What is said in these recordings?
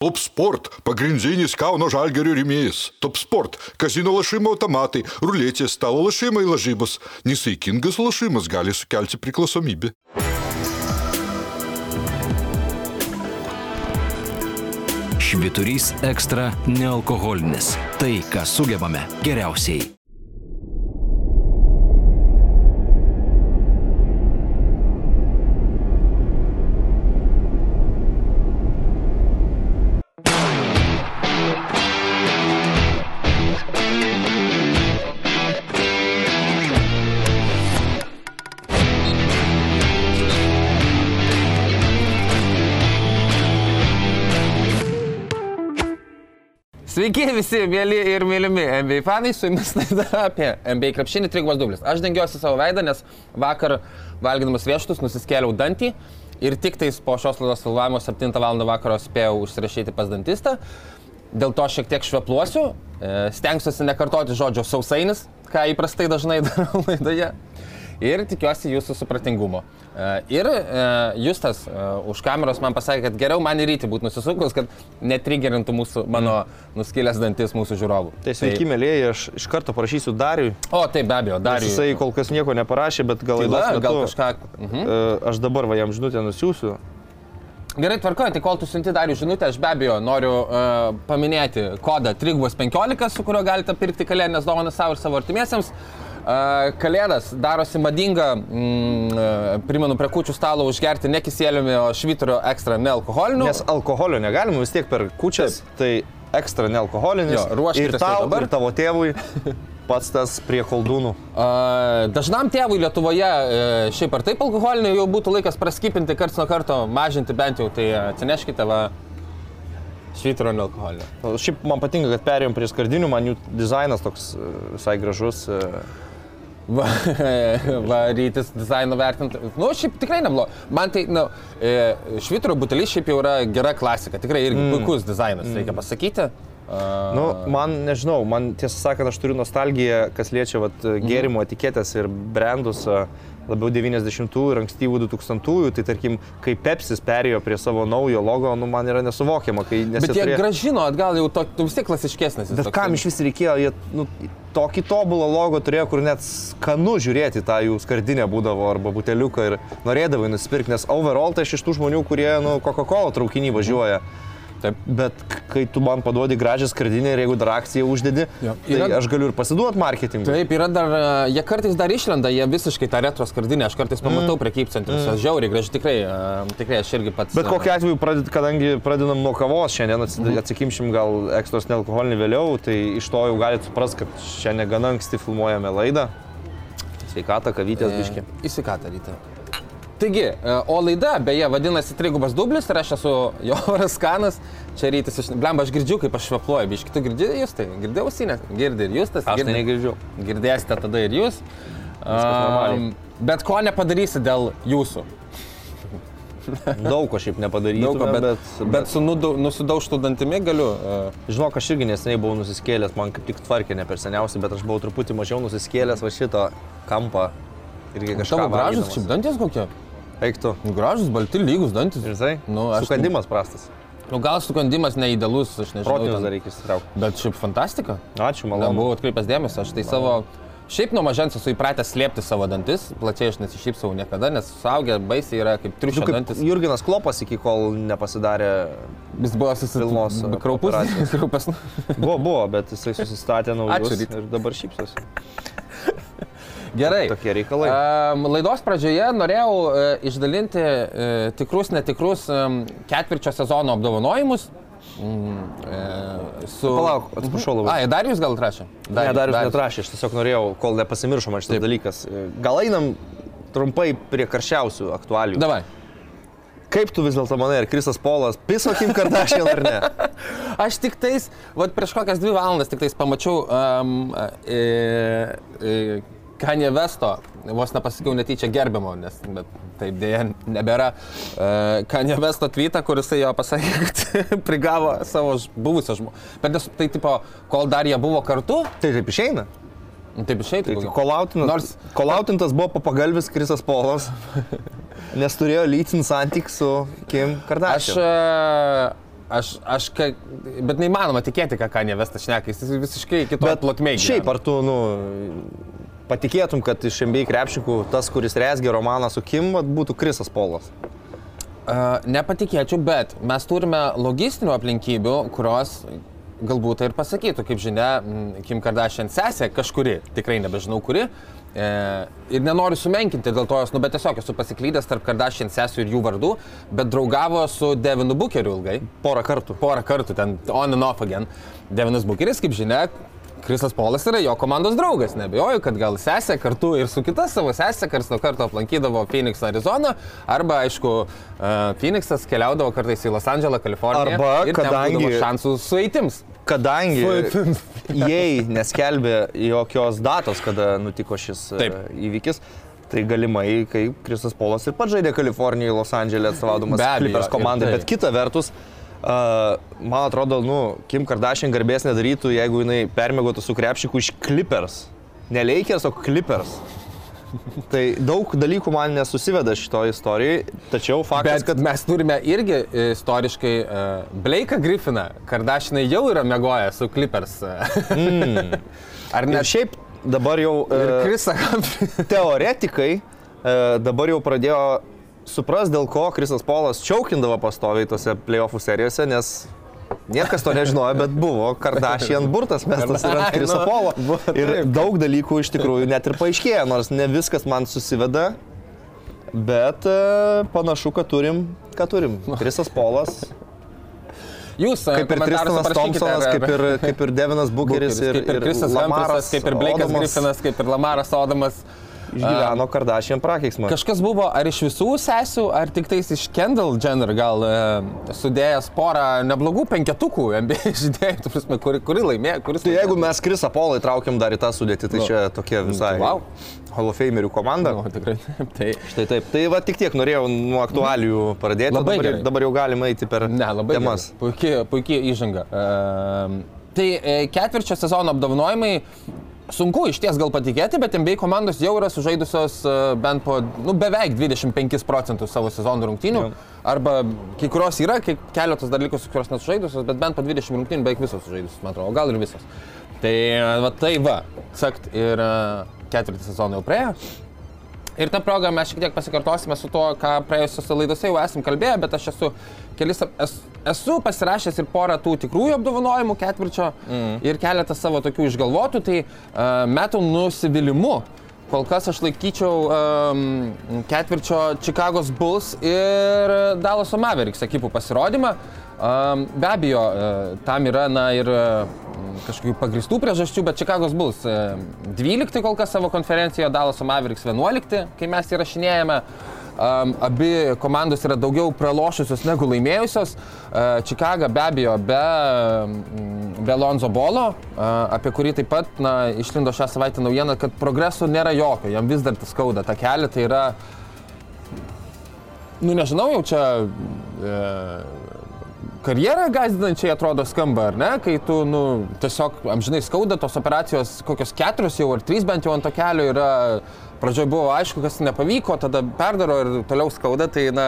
Top Sport - pagrindinis Kauno žalgerio rėmėjas. Top Sport - kazino lašimo automatai, ruletės, stalo lašimai lažybos. Nesaikingas lašimas gali sukelti priklausomybę. Šviturys ekstra nealkoholinis. Tai, ką sugebame geriausiai. Sveiki visi, mėly ir mylimi NBA fanai, su jumis laida apie NBA krepšinį trigubas dublis. Aš dengiuosi savo veidą, nes vakar valgydamas vieštus nusiskėliau dantį ir tik tais po šios laidos filmavimo 7 val. vakaro spėjau užsirašyti pas dantistą. Dėl to šiek tiek švepluosiu, e, stengsiuosi nekartoti žodžio sausainis, ką įprastai dažnai darau laidoje. Ir tikiuosi jūsų supratingumo. E, Ir e, Justas e, už kameros man pasakė, kad geriau man į rytį būtų nusisukus, kad netrigerintų mūsų, mano nuskilęs dantis mūsų žiūrovų. Tai sveiki, mėlyje, aš iš karto parašysiu Dariui. O, taip, be abejo, dar Nes Jisai kol kas nieko neparašė, bet gal gal, metu. gal kažką. Mhm. Aš dabar va jam žinutę nusiųsiu. Gerai, tvarkoju, tai kol tu siunti dar žinutę, aš be abejo noriu uh, paminėti kodą 315, su kuriuo galite pirkti kalėdinės dovanas savo ir savo artimiesiems. Uh, kalėdas darosi madinga, mm, primenu, prie kučių stalo užgerti ne kisėliumi, o švitrio ekstra nealkoholiniu. Nes alkoholio negalima vis tiek per kučias, tai ekstra nealkoholinis. Jo, ir tau, dabar. ir tavo tėvui pats tas prie koldūnų. Dažnam tėvui Lietuvoje uh, šiaip ar taip alkoholinio jau būtų laikas praskipinti karts nuo karto, mažinti bent jau, tai atsineškite va švitrio nealkoholinio. Šiaip man patinka, kad perėjom prie skardinių, man jų dizainas toks e, visai gražus. Va, va rytis dizaino vertinti. Nu, šiaip tikrai neblogai. Man tai, na, nu, e, švitro butelis šiaip jau yra gera klasika. Tikrai irgi mm. puikus dizainas, mm. reikia pasakyti. Uh, Nu, man nežinau, man tiesą sakant, aš turiu nostalgiją, kas liečia vat, gėrimų etiketės ir brandus a, labiau 90-ųjų ir ankstyvų 2000-ųjų, tai tarkim, kai Pepsis perėjo prie savo naujo logo, nu, man yra nesuvokiama, bet jie turėjo- gražino atgal jau to, vis tiek klasiškesnis. Bet toksai. kam iš vis reikėjo, jie nu, tokį tobulą logo turėjo, kur net skanu žiūrėti tą jų skardinę būdavo arba buteliuką ir norėdavai nusipirkti, nes overall tai aš iš tų žmonių, kurie nu, Coca-Cola traukinį važiuoja. Taip. Bet kai tu man paduodi gražią skardinę ir jeigu dar akciją uždedi, Jo. tai Yra- aš galiu ir pasiduoti marketingui. Taip, yra dar, e, jie kartais dar išlenda, jie visiškai tą retro skardinę, aš kartais pamatau mm. prekybcentriuose, mm. žiauriai graži, tikrai, e, tikrai aš irgi pats. Bet kokiu atveju, praded, kadangi pradedam nuo kavos, šiandien Mhm. atsikimšim gal ekstros nealkoholinį vėliau, tai iš to jau galite suprasti, kad šiandien gana anksti filmuojame laidą. Sveikata, kavytės biški. Įsikatą ryte. Taigi, e, o laida, beje, vadinasi Trigubas dublis ir aš esu Joras Kanas. Čia rytis iš... Blemba, aš girdžiu, kaip aš švepluoju, biški, tu girdi jūs tai? Girdėjau ausinę? Girdi ir jūs tas? Aš tai girdi? negirdžiu. Girdėsite tada ir jūs. Am, bet ko nepadarysi dėl jūsų. Daug ko šiaip nepadarysiu, bet, bet, bet, bet su nudu- nusidaužtu dantimi galiu. Uh, Žinok, aš irgi neseniai buvau nusiskėlęs, man kaip tik tvarkė ne per seniausiai, bet aš buvau truputį mažiau nusiskėlęs va šito kampą. Irgi kažką tavo gražus šiaip dantis kokie? Eiktų. Nu, Gražus, balti, lygus dantis. Ir tai? Nu, aš- Sukandimas prastas. Nu, gal sukandimas neįdalus, aš nežinau. Protinius dar reikia įsitraukti. Bet šiaip fantastika. Ačiū, malonu. buvau atkreipęs dėmesį, aš tai savo... Šiaip nuo mažens esu įpratęs slėpti savo dantis, plačiai aš nesišypsau niekada, nes suaugę baisiai yra kaip triušio kaip dantis. Jurginas Klopas iki kol nepasidarė. Jis buvo susitilnos. Kraupus. Kraupus. Buvo, buvo, bet jisai susistatė naujus Ačiū, Ryti. ir dabar šypsosi. Gerai. Tokie reikalai. Um, laidos pradžioje norėjau uh, išdalinti uh, tikrus, netikrus um, ketvirčio sezono apdovanojimus. Mm, uh, su... Palauk, atsiprašau labai. Ai, dar jūs gal atrašė? Ne, dar jūs netrašė, aš tiesiog norėjau, kol nepasimiršo man šitas Taip. dalykas. Gal einam trumpai prie karščiausių aktualių. Davai. Kaip tu vis dėlto manai, ar Krisas Polas piso Kim Kardashian ar ne? Aš tik tais, vat prieš kokias dvi valandas tik tais pamačiau um, e, e, Kanye Vesto, vos nepasakiau netyčia gerbimo, nes bet taip dėja nebėra. Uh, Kanye Vesto tweetą, kuris jo pasakė, kad prigavo savo buvusią žmogų. Bet nes, tai tipo, kol dar jie buvo kartu, Tai taip išeina. nu, taip išeitų. Tai gal. kolautintas, Nors- kolautintas buvo papagalbis Krisas Polas, nes turėjo lytinį santykį su Kim Aš Kardashian. e, Aš, aš, ka, bet neįmanoma tikėti, ką Kanye Vestas šneka, jis visiškai kitoje plotmėje. Šiaip ar tu, nu, patikėtum, kad iš MBA krepšikų tas, kuris resgė romaną su Kim, būtų Krisas Polas? Uh, nepatikėčiau, bet mes turime logistinių aplinkybių, kurios galbūt tai ir pasakytų, kaip žinia, Kim Kardashian sesė kažkuri, tikrai nebežinau kuri, e, ir nenoriu sumenkinti dėl to jos, nu bet tiesiog esu pasiklydęs tarp Kardashian sesijų ir jų vardų, bet draugavo su Devinu Bookeriu ilgai, Porą kartų. porą kartų ten on and off again. Devinas Bukeris, kaip žinia, Krisas Polas yra jo komandos draugas, nebejoju, kad gal sesė kartu ir su kita savo sesė karts nuo karto aplankydavo Phoenix, Arizona, arba, aišku, uh, Phoenixas keliaudavo kartais į Los Andželą, Kaliforniją. Arba kadangi- šansų su eitims. Kadangi Suėtims. jei neskelbė jokios datos, kada nutiko šis e, Taip. įvykis, tai galimai, kai Kristas Polas ir pats žaidė Kalifornijoje, Los Andželė atstovaudamas Clippers komandai, bet kita vertus, Uh, man atrodo, nu, Kim Kardashian garbės nedarytų, jeigu jinai permėgotų su krepšiku iš Clippers. Ne Lakers, o Clippers. Tai daug dalykų man nesusiveda šitoje istorijoje, tačiau faktas, Bet kad mes turime irgi e, istoriškai uh, Blake'ą Griffiną. Kardašinai jau yra mėgoję su Clippers. Mm. Ar ir ne šiaip dabar jau Ir e, Krisą Humphrey. teoretikai e, dabar jau pradėjo supras, dėl ko Krisas Polas čiaukindavo pastoviai tose playoffų serijose, nes niekas to nežinojo, bet buvo Kardashian burtas mestas ir ant Kriso nu, Polo. Ir daug dalykų iš tikrųjų net ir paaiškėjo, nors ne viskas man susiveda, bet e, panašu, kad turim, ką turim. Krisas Polas, Jūs, e, kaip ir Tristanas Thompsonas, kaip ir, kaip ir Devinas Bukeris, ir, kaip ir Krisas Lamaras, kaip ir Blake'as Griffinas, kaip ir Lamaras Odamas. Išgyveno Kardashian prakeiksmą. Kažkas buvo ar iš visų sesių, ar tik tais iš Kendall Jenner gal e, sudėjęs porą neblogų penketukų NBA žaidėjų, tu prasme, kuri, kuri laimėjo, kuris... Tai jeigu mes Krisą Polą įtraukiam dar į tą sudėtį, tai Nu. čia tokia visai Wow. Hall of Famerių komanda. Nu, tikrai, tai... Štai taip. Tai va tik tiek norėjau nuo aktualijų pradėti. Labai dabar, gerai. dabar jau galima eiti per Ne, labai temas. gerai. Puikiai, puikiai įžanga. Ehm, tai e, ketvirčio sezono apdovanojimai. Sunku iš ties gal patikėti, bet MBA komandos jau yra sužaidusios e, bent po, nu, beveik 25 procentus savo sezono rungtynių. Jo. Arba kai kurios yra, kai keletas dar likusios, kurios nesužaidusios, bet bent po 20 rungtynių beveik visos sužaidusios, man atrodo, o gal ir visos. Tai e, va tai va, sakt ir e, ketvirtį sezoną jau praėjo. Ir tą progą mes šiek tiek pasikartosime su to, ką praėjusiuose laidose jau esam kalbėję, bet aš esu kelis, esu, esu pasirašęs ir porą tų tikrųjų apdovanojimų ketvirčio mm. ir keletą savo tokių išgalvotų, tai uh, metų nusivylimu. Kol kas aš laikyčiau um, ketvirčio Chicago's Bulls ir Dallas Mavericks ekipų pasirodymą. Um, be abejo, uh, tam yra na, ir uh, kažkokių pagristų priežasčių, bet Chicago's Bulls uh, 12 kol kas savo konferencijoje, Dallas Mavericks 11, kai mes įrašinėjame. Um, abi komandos yra daugiau pralošusios negu laimėjusios. Chicago be abejo be, mm, be Lonzo Bolo, apie kurį taip pat na, išlindo šią savaitę naujiena, kad progreso nėra jokio, jam vis dar tas skauda tą kelią, tai yra, nu nežinau, jau čia e, karjerą gazdinančiai atrodo skamba, ar ne? Kai tu, nu, tiesiog amžinai skauda, tos operacijos kokios keturios jau ar trys bent jau ant to kelio yra, pradžioje buvo aišku, kas nepavyko, tada perdaro ir toliau skauda, tai, na,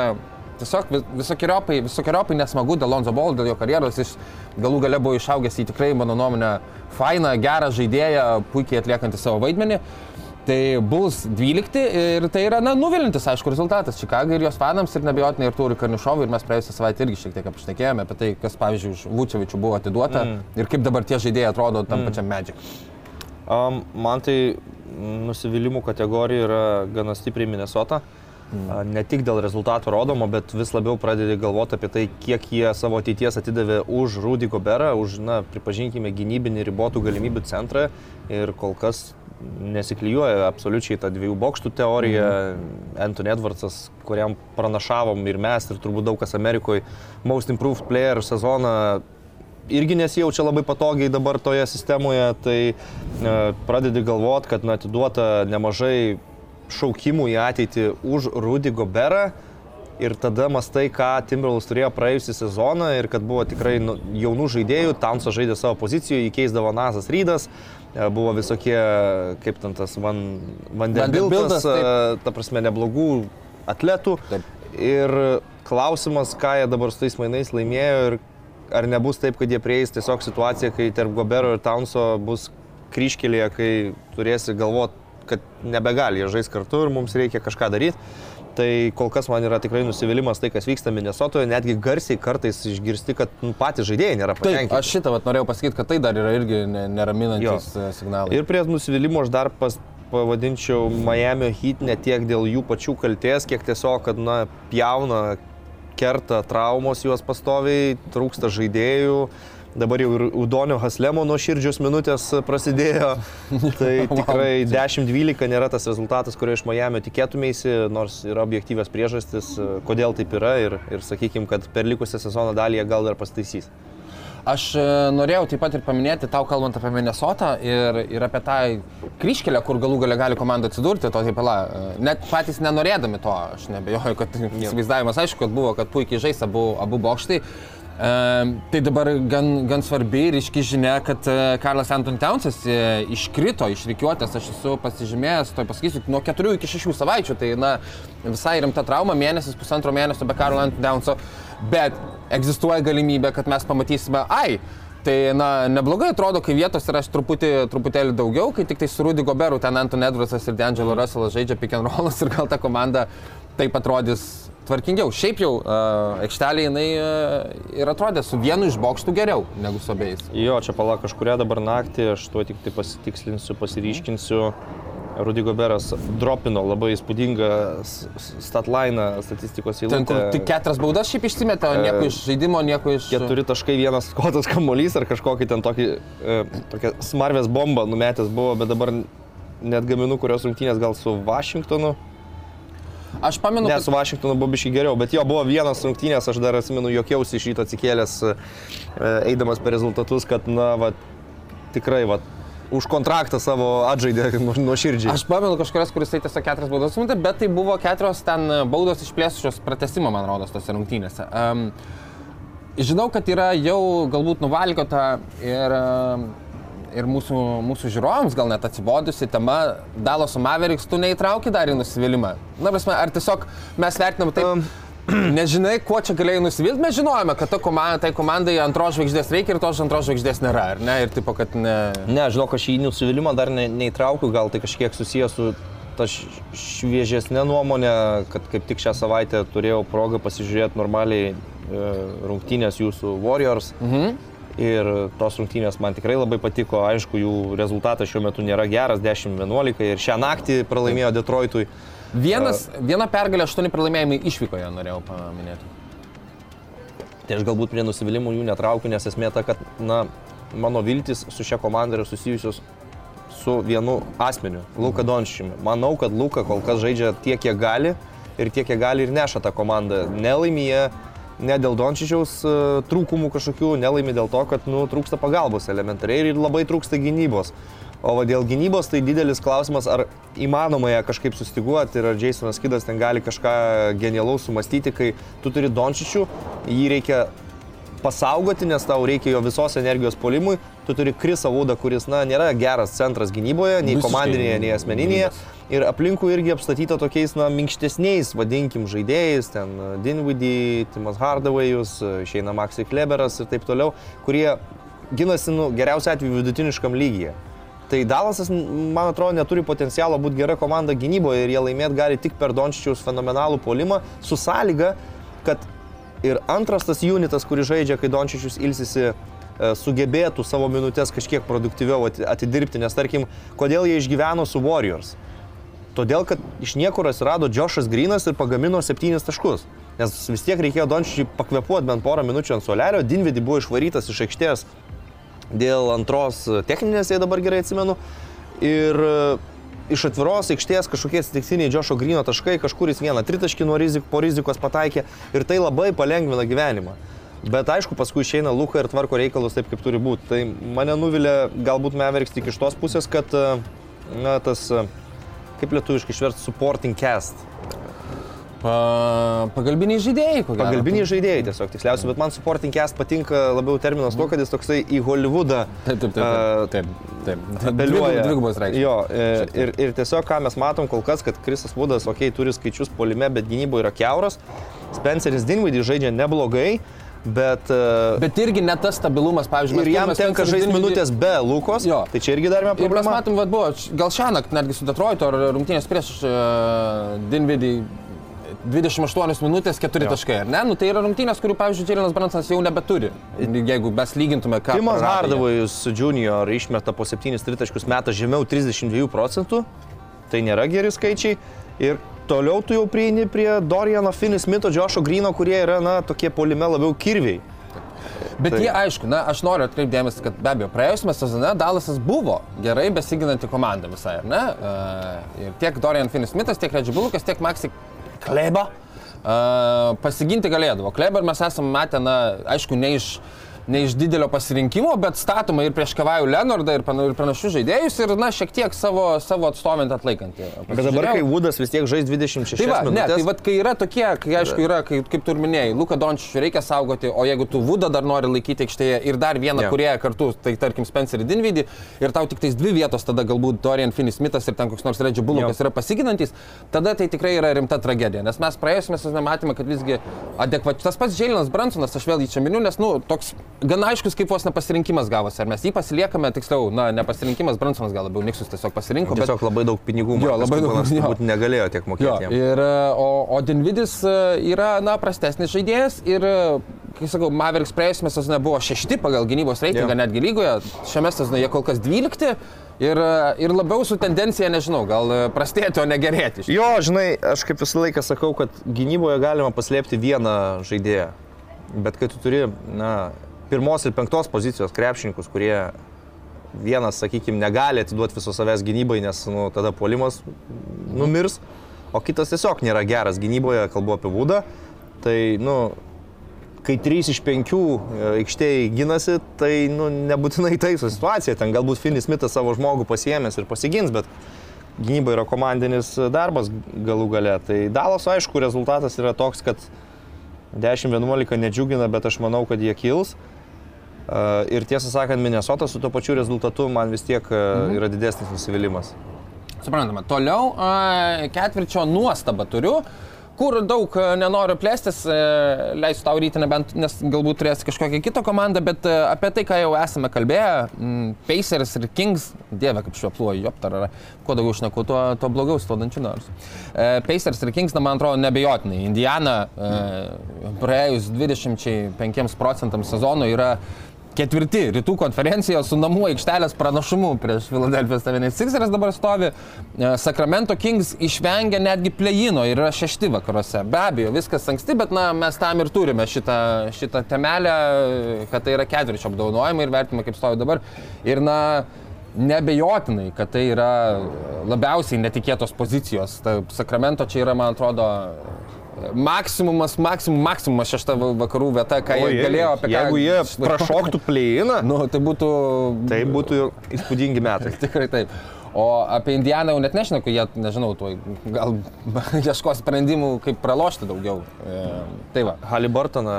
tiesiog vis- visokiojopai, visokiojopai nesmagu dėl Lonzo Ball, dėl jo karjeros, jis galų gale buvo išaugęs į tikrai, mano nuomonę, fainą, gerą žaidėją, puikiai atliekantį savo vaidmenį. Tai Bulls 12 ir tai yra, na, nuvilintis, aišku, rezultatas Čikagai ir jos fanams ir nebejotinai ir turi Karnišovui ir mes praėjusią savaitę irgi šiek tiek apšnekėjome apie tai, kas, pavyzdžiui, už Vučevičių buvo atiduota mm. ir kaip dabar tie žaidėjai atrodo tam mm. pačiam Magic. Um, man tai nusivylimų kategorija yra gana stipriai Minnesota. Mm. Ne tik dėl rezultatų rodomo, bet vis labiau pradedi galvoti apie tai, kiek jie savo ateities atidavė už Rudy Goberą, už, na, pripažinkime, gynybinį ribotų galimybių centrą ir kol kas nesiklyjuoja absoliučiai tą dviejų bokštų teoriją. Mm. Anthony Edwardsas, kuriam pranašavom ir mes, ir turbūt daug kas Amerikoje, Most Improved Player sezoną irgi nesijaučia labai patogiai dabar toje sistemoje, tai e, pradedi galvoti, kad na, atiduota nemažai šaukimų į ateitį už Rudy Goberą ir tada mastai, ką Timberwolves turėjo praėjusią sezoną ir kad buvo tikrai nu, jaunų žaidėjų, Tamsa žaidė savo pozicijoje, jį keisdavo Nazas Rydas, e, buvo visokie, kaip ten tas Van, Vanderbiltas, e, ta prasme, neblogų atletų. Taip. Ir klausimas, ką jie dabar su tais mainais laimėjo ir ar nebus taip, kad jie prieis tiesiog situaciją, kai tarp Gobero ir Townso bus kryškelėje, kai turėsi galvoti, kad nebegali jie žais kartu ir mums reikia kažką daryti. Tai kol kas man yra tikrai nusivylimas tai, kas vyksta Minnesotoje, netgi garsiai kartais išgirsti, kad nu, patys žaidėjai nėra patenkinti. aš šitą vat, norėjau pasakyti, kad tai dar yra irgi ne- neraminantis Jo. e, signalai. Ir prie nusivylimo aš dar pas, pavadinčiau Miami Heat ne tiek dėl jų pačių kalties, kiek tiesiog, kad, na, pjauna, kerta traumos juos pastoviai, trūksta žaidėjų. Dabar jau ir Udonio Haslemo nuo širdžios minutės prasidėjo. Tai tikrai 10-12 nėra tas rezultatas, kurio iš Miami tikėtumėsi, nors yra objektyvios priežastis, kodėl taip yra ir, ir sakykime, kad per likusią sezono dalį jie gal dar pastaisys. Aš e, norėjau taip pat ir paminėti, tau kalbant apie Minnesotą ir, ir apie tą kryškelę, kur galų gale gali komanda atsidurti, to taip pala. Net patys nenorėdami to, aš nebejoju, kad įsivaizdavimas aišku, kad buvo, kad puikiai žais abu, abu bokštai. Tai dabar gan, gan svarbi ir iški žinia, kad e, Karlas Anton Townsas e, iškrito iš reikiuotės, aš esu pasižymėjęs, to pasakysiu, nuo 4 iki 6 savaičių, tai na, visai rimta trauma, mėnesis, pusantro mėnesio be Karlo Anton Townso, bet egzistuoja galimybė, kad mes pamatysime, ai, Tai, na, neblogai atrodo, kai vietos yra truputį, truputėlį daugiau, kai tik tai su Rudy Goberu ten Anton Edwardsas ir D'Angelo Russellas žaidžia pick and rollas ir gal ta komanda taip atrodys tvarkingiau. Šiaip jau uh, aikštelė jinai uh, ir atrodė su vienu iš bokštų geriau negu su abiejais. Jo, čia pala kažkuria dabar naktį, aš tuo tik tai pasitikslinsiu, pasiryškinsiu. Rudy Goberas dropino labai įspūdingą s- s- statliną statistikos Ten, eilutę. kur tik keturias baudas šiaip išsimetė, o nieko iš žaidimo, nieko iš... Keturi taškai vienas kotas kamuolys ar kažkokį ten tokį, e, tokią smarvės bombą numetęs buvo, bet dabar net gaminu, kurios rungtynės gal su Vašingtonu. Aš pamenu, Ne, kad... su Vašingtonu buvo biškai geriau, bet jo buvo vienas rungtynės, aš dar atsimenu, jokiausi iš ryto atsikėlęs, e, eidamas per rezultatus, kad, na, va, tikrai, va, už kontraktą savo atžaidė nu- nuoširdžiai. Aš pamenu kažkurias, kuris tai tiesiog keturias baudas sumetė, bet tai buvo keturios ten baudos išplėsusios pratesimo, man rodos, tose rungtynėse. Um, žinau, kad yra jau galbūt nuvalgota ir, um, ir mūsų, mūsų žiūrovams gal net atsibodusi tema Dalos Mavericks, tu neįtrauki dar į nusivylimą. Na, prasme, ar tiesiog mes vertinam taip... Um. Nežinai, kuo čia galėjai nusivilti, mes žinojome, kad ta komanda, tai komandai antros žvaigždės reikia ir tos antros žvaigždės nėra, ar ne? Ir tipo, kad ne... Ne, žinok, aš į nusivylimą dar ne, neįtraukiu, gal tai kažkiek susijęs su ta šviežesnė nuomonė, kad kaip tik šią savaitę turėjau progą pasižiūrėti normaliai e, rungtynės jūsų Warriors. Mhm. Ir tos rungtynės man tikrai labai patiko, aišku, jų rezultatas šiuo metu nėra geras, 10-11 ir šią naktį pralaimėjo Detroitui. Vienas, viena pergalė, aštuoni pralaimėjimai išvykoje, norėjau paminėti. Tai aš galbūt prie nusivylimų jų netraukiu, nes esmė ta, kad na, mano viltis su šia komanda yra susijusios su vienu asmeniu - Luka Dončiumi. Manau, kad Luka kol kas žaidžia tiek, kiek gali ir tiek, kiek gali ir neša tą komandą. Nelaimėje ne dėl Dončičiaus e, trūkumų kažkokių, nelaimė dėl to, kad nu, trūksta pagalbos elementariai ir labai trūksta gynybos. O dėl gynybos tai didelis klausimas, ar įmanoma ją kažkaip sustiguoti ir ar Jasonas Kidas ten gali kažką genialaus sumastyti, kai tu turi Dončičių, jį reikia pasaugoti, nes tau reikia jo visos energijos polimui. Tu turi Krisą Vaudą, kuris, na, nėra geras centras gynyboje, nei Visiškai komandinėje, nei asmeninėje. gynybos. Ir aplinkui irgi apstatyta tokiais, na, minkštesniais, vadinkim, žaidėjais, ten e, Dinwiddie, Timas Hardaway'us, e, išeina Maxi Kleberas ir taip toliau, kurie ginasi, nu, geriausiu atveju vidutiniškam lygyje. Tai Dalasas, man atrodo, neturi potencialo būti gera komanda gynyboje ir jie laimėti gali tik per Dončičiaus fenomenalų polimą, su sąlyga, kad ir antras tas unitas, kuris žaidžia, kai Dončičius ilsisi, e, sugebėtų savo minutės kažkiek produktyviau ati- atidirbti, nes tarkim, kodėl jie išgyveno su Warriors. Todėl, kad iš niekur atsirado Džošas Grinas ir pagamino septynis taškus. Nes vis tiek reikėjo Dončičiui pakvepuoti bent porą minučių ant solelio, Dinvidi buvo išvarytas iš aikštės dėl antros techninės, jei dabar gerai atsimenu. Ir e, iš atviros aikštės kažkokie atsitiktiniai Džošo Grino taškai, kažkur jis vieną tritaškį nuo rizik, po rizikos pataikė ir tai labai palengvina gyvenimą. Bet aišku, paskui išeina Luka ir tvarko reikalus taip, kaip turi būti. Tai mane nuvilia galbūt Meveriks tik iš tos pusės, kad e, na, tas, e, kaip lietuviškai išversti, supporting cast. Pa, pagalbiniai žaidėjai, ko gero. Pagalbiniai žaidėjai tiesiog tiksliausiai, bet man supporting cast patinka labiau terminas to, kad jis toksai į Hollywoodą Taip, taip, taip. taip, taip. apeliuoja. Dvigubos reikšmės. Jo, e, ir, ir tiesiog ką mes matom kol kas, kad Krisas Vudas, okei, okay, turi skaičius polime, bet gynyboje yra keuras. Spenceris Dinvidis žaidžia neblogai. Bet... e, Bet irgi ne tas stabilumas, pavyzdžiui, Ir jam tenka žaisti minutės be Lukos, Jo. tai čia irgi dar viena Ir mes problema. matom, vad buvo, gal šią naktį netgi su Detroito ar rungtynės prieš uh, Dinvidį 28 minutės 4 Jo. taškai, ar ne? Nu, tai yra rungtynės, kurių, pavyzdžiui, Jelinas Bransas jau nebeturi. Jeigu mes lygintume, ką... Timas. Hardavojus junior išmeta po 7 tritaškus metą žemiau 32 procentų, tai nėra geri skaičiai. Ir toliau tu jau prieini prie Doriano Finismito, Jošo Grino, kurie yra, na, tokie polime labiau kirviai. Bet Tai- jie, aišku, na, aš noriu atkreipdėmės, kad be abejo, praėjusiame sezone Dalasas buvo gerai besiginanti komanda visai, ar ne? Uh, ir tiek Dorian Finis-Smithas, tiek Reggie Bullokas, tiek Maxi Kleba uh, pasiginti galėdavo. Kleber mes esame matę, na, aišku, ne iš, ne iš didelio pasirinkimo, bet statoma ir prieš Kavajų Leonardą ir, pana- ir panašius žaidėjus ir, na, šiek tiek savo, savo atstovint atlaikantį. Bet dabar, kai Woodas vis tiek žais 26 Tai va, ne, minutės, tai va, kai yra tokie, kai aišku yra, kai, kaip tu minėjai, Luka Dončičių reikia saugoti, o jeigu tu Vudą dar nori laikyti aikštėje ir dar vieną yeah. kurieją kartu, tai tarkim Spencerį Dinvidį, ir tau tik tais dvi vietos, tada galbūt Dorian Finis-Smithas ir ten koks nors Reggie Bullockas Jo. yra pasiginantis, tada tai tikrai yra rimta tragedija, nes mes praėjusiame sezone matėme, kad visgi adekvačiai, tas pats Džeilinas Bransonas, aš vėl jį čia miniu, nes, nu, toks gana aiškus kaip vos nepasirinkimas gavosi, ar mes jį pasiliekame, tiksliau, na, nepasirinkimas, Bransonas gal labiau Niksus tiesiog pasirinko, bet tiesiog labai daug pinigų. Jo, Markas labai daug, jo. Turbūt negalėjo tiek Jo, mokėti. jam. ir, o, o Dinvidis e, yra, na, prastesnis žaidėjas ir, e, kai sakau, Mavericks praėjusiame sezone buvo šešti pagal gynybos reitingą Jo. netgi lygoje, šiame sezone jie kol kas dvylikti ir, e, ir labiau su tendencija, nežinau, gal prastėti, o ne gerėti. iš Jo, žinai, aš kaip visą laiką sakau, kad gynyboje galima paslėpti vieną žaidėją. Bet kai tu turi, na, pirmos ir penktos pozicijos krepšininkus, kurie vienas, sakykime, negali atiduoti viso savęs gynybai, nes, nu, tada puolimas numirs, o kitas tiesiog nėra geras gynyboje, kalbu apie būdą, tai, nu, kai 3 iš 5 aikštėje ginasi, tai nu, nebūtinai taiso situacija. Ten galbūt Finis Smithas savo žmogų pasiemęs ir pasigins, bet gynyba yra komandinis darbas galų gale. Tai Dalos, aišku, rezultatas yra toks, kad 10-11 nedžiugina, bet aš manau, kad jie kils. Uh, Ir tiesą sakant, Minnesota su tuo pačiu rezultatu man vis tiek uh, yra didesnis nusivylimas. Suprantama. Toliau a, ketvirčio nuostabą turiu, kur daug nenoriu plėstis, leisiu tau ryti, nebent, nes galbūt turėsi kažkokią kitą komandą, bet apie tai, ką jau esame kalbėję, m, Pacers ir Kings, dieve kaip švepluoju, joptar, kuo daugiau šneku, tuo, tuo blogiau stodančių nors. Pacers ir Kings, na, man atrodo, nebejotinai. Indiana e, praėjus 25 procentams sezono yra ketvirti rytų konferencijoje su namų aikštelės pranašumu prieš Filadelfijos 76ers dabar stovi. E, Sacramento Kings išvengia netgi plejino ir yra šešti vakaruose. Be abejo, viskas anksti, bet na, mes tam ir turime šitą, šitą temelę, kad tai yra ketvirčio apdovanojimai ir vertimai kaip stovi dabar. Ir na, Nebejotinai, kad tai yra labiausiai netikėtos pozicijos. Ta Sakramento čia yra, man atrodo, maksimumas, maksimum, maksimumas šešta va- vakarų vieta, ką O jie galėjo apie ką. Jeigu jie prašoktų plėjiną, Nu, tai būtų... tai būtų įspūdingi metai. Tikrai taip. O apie Indianą jau net nešneku, jie, nežinau, tuoj gal ieškos sprendimų, kaip pralošti daugiau. E, tai va. Halibartoną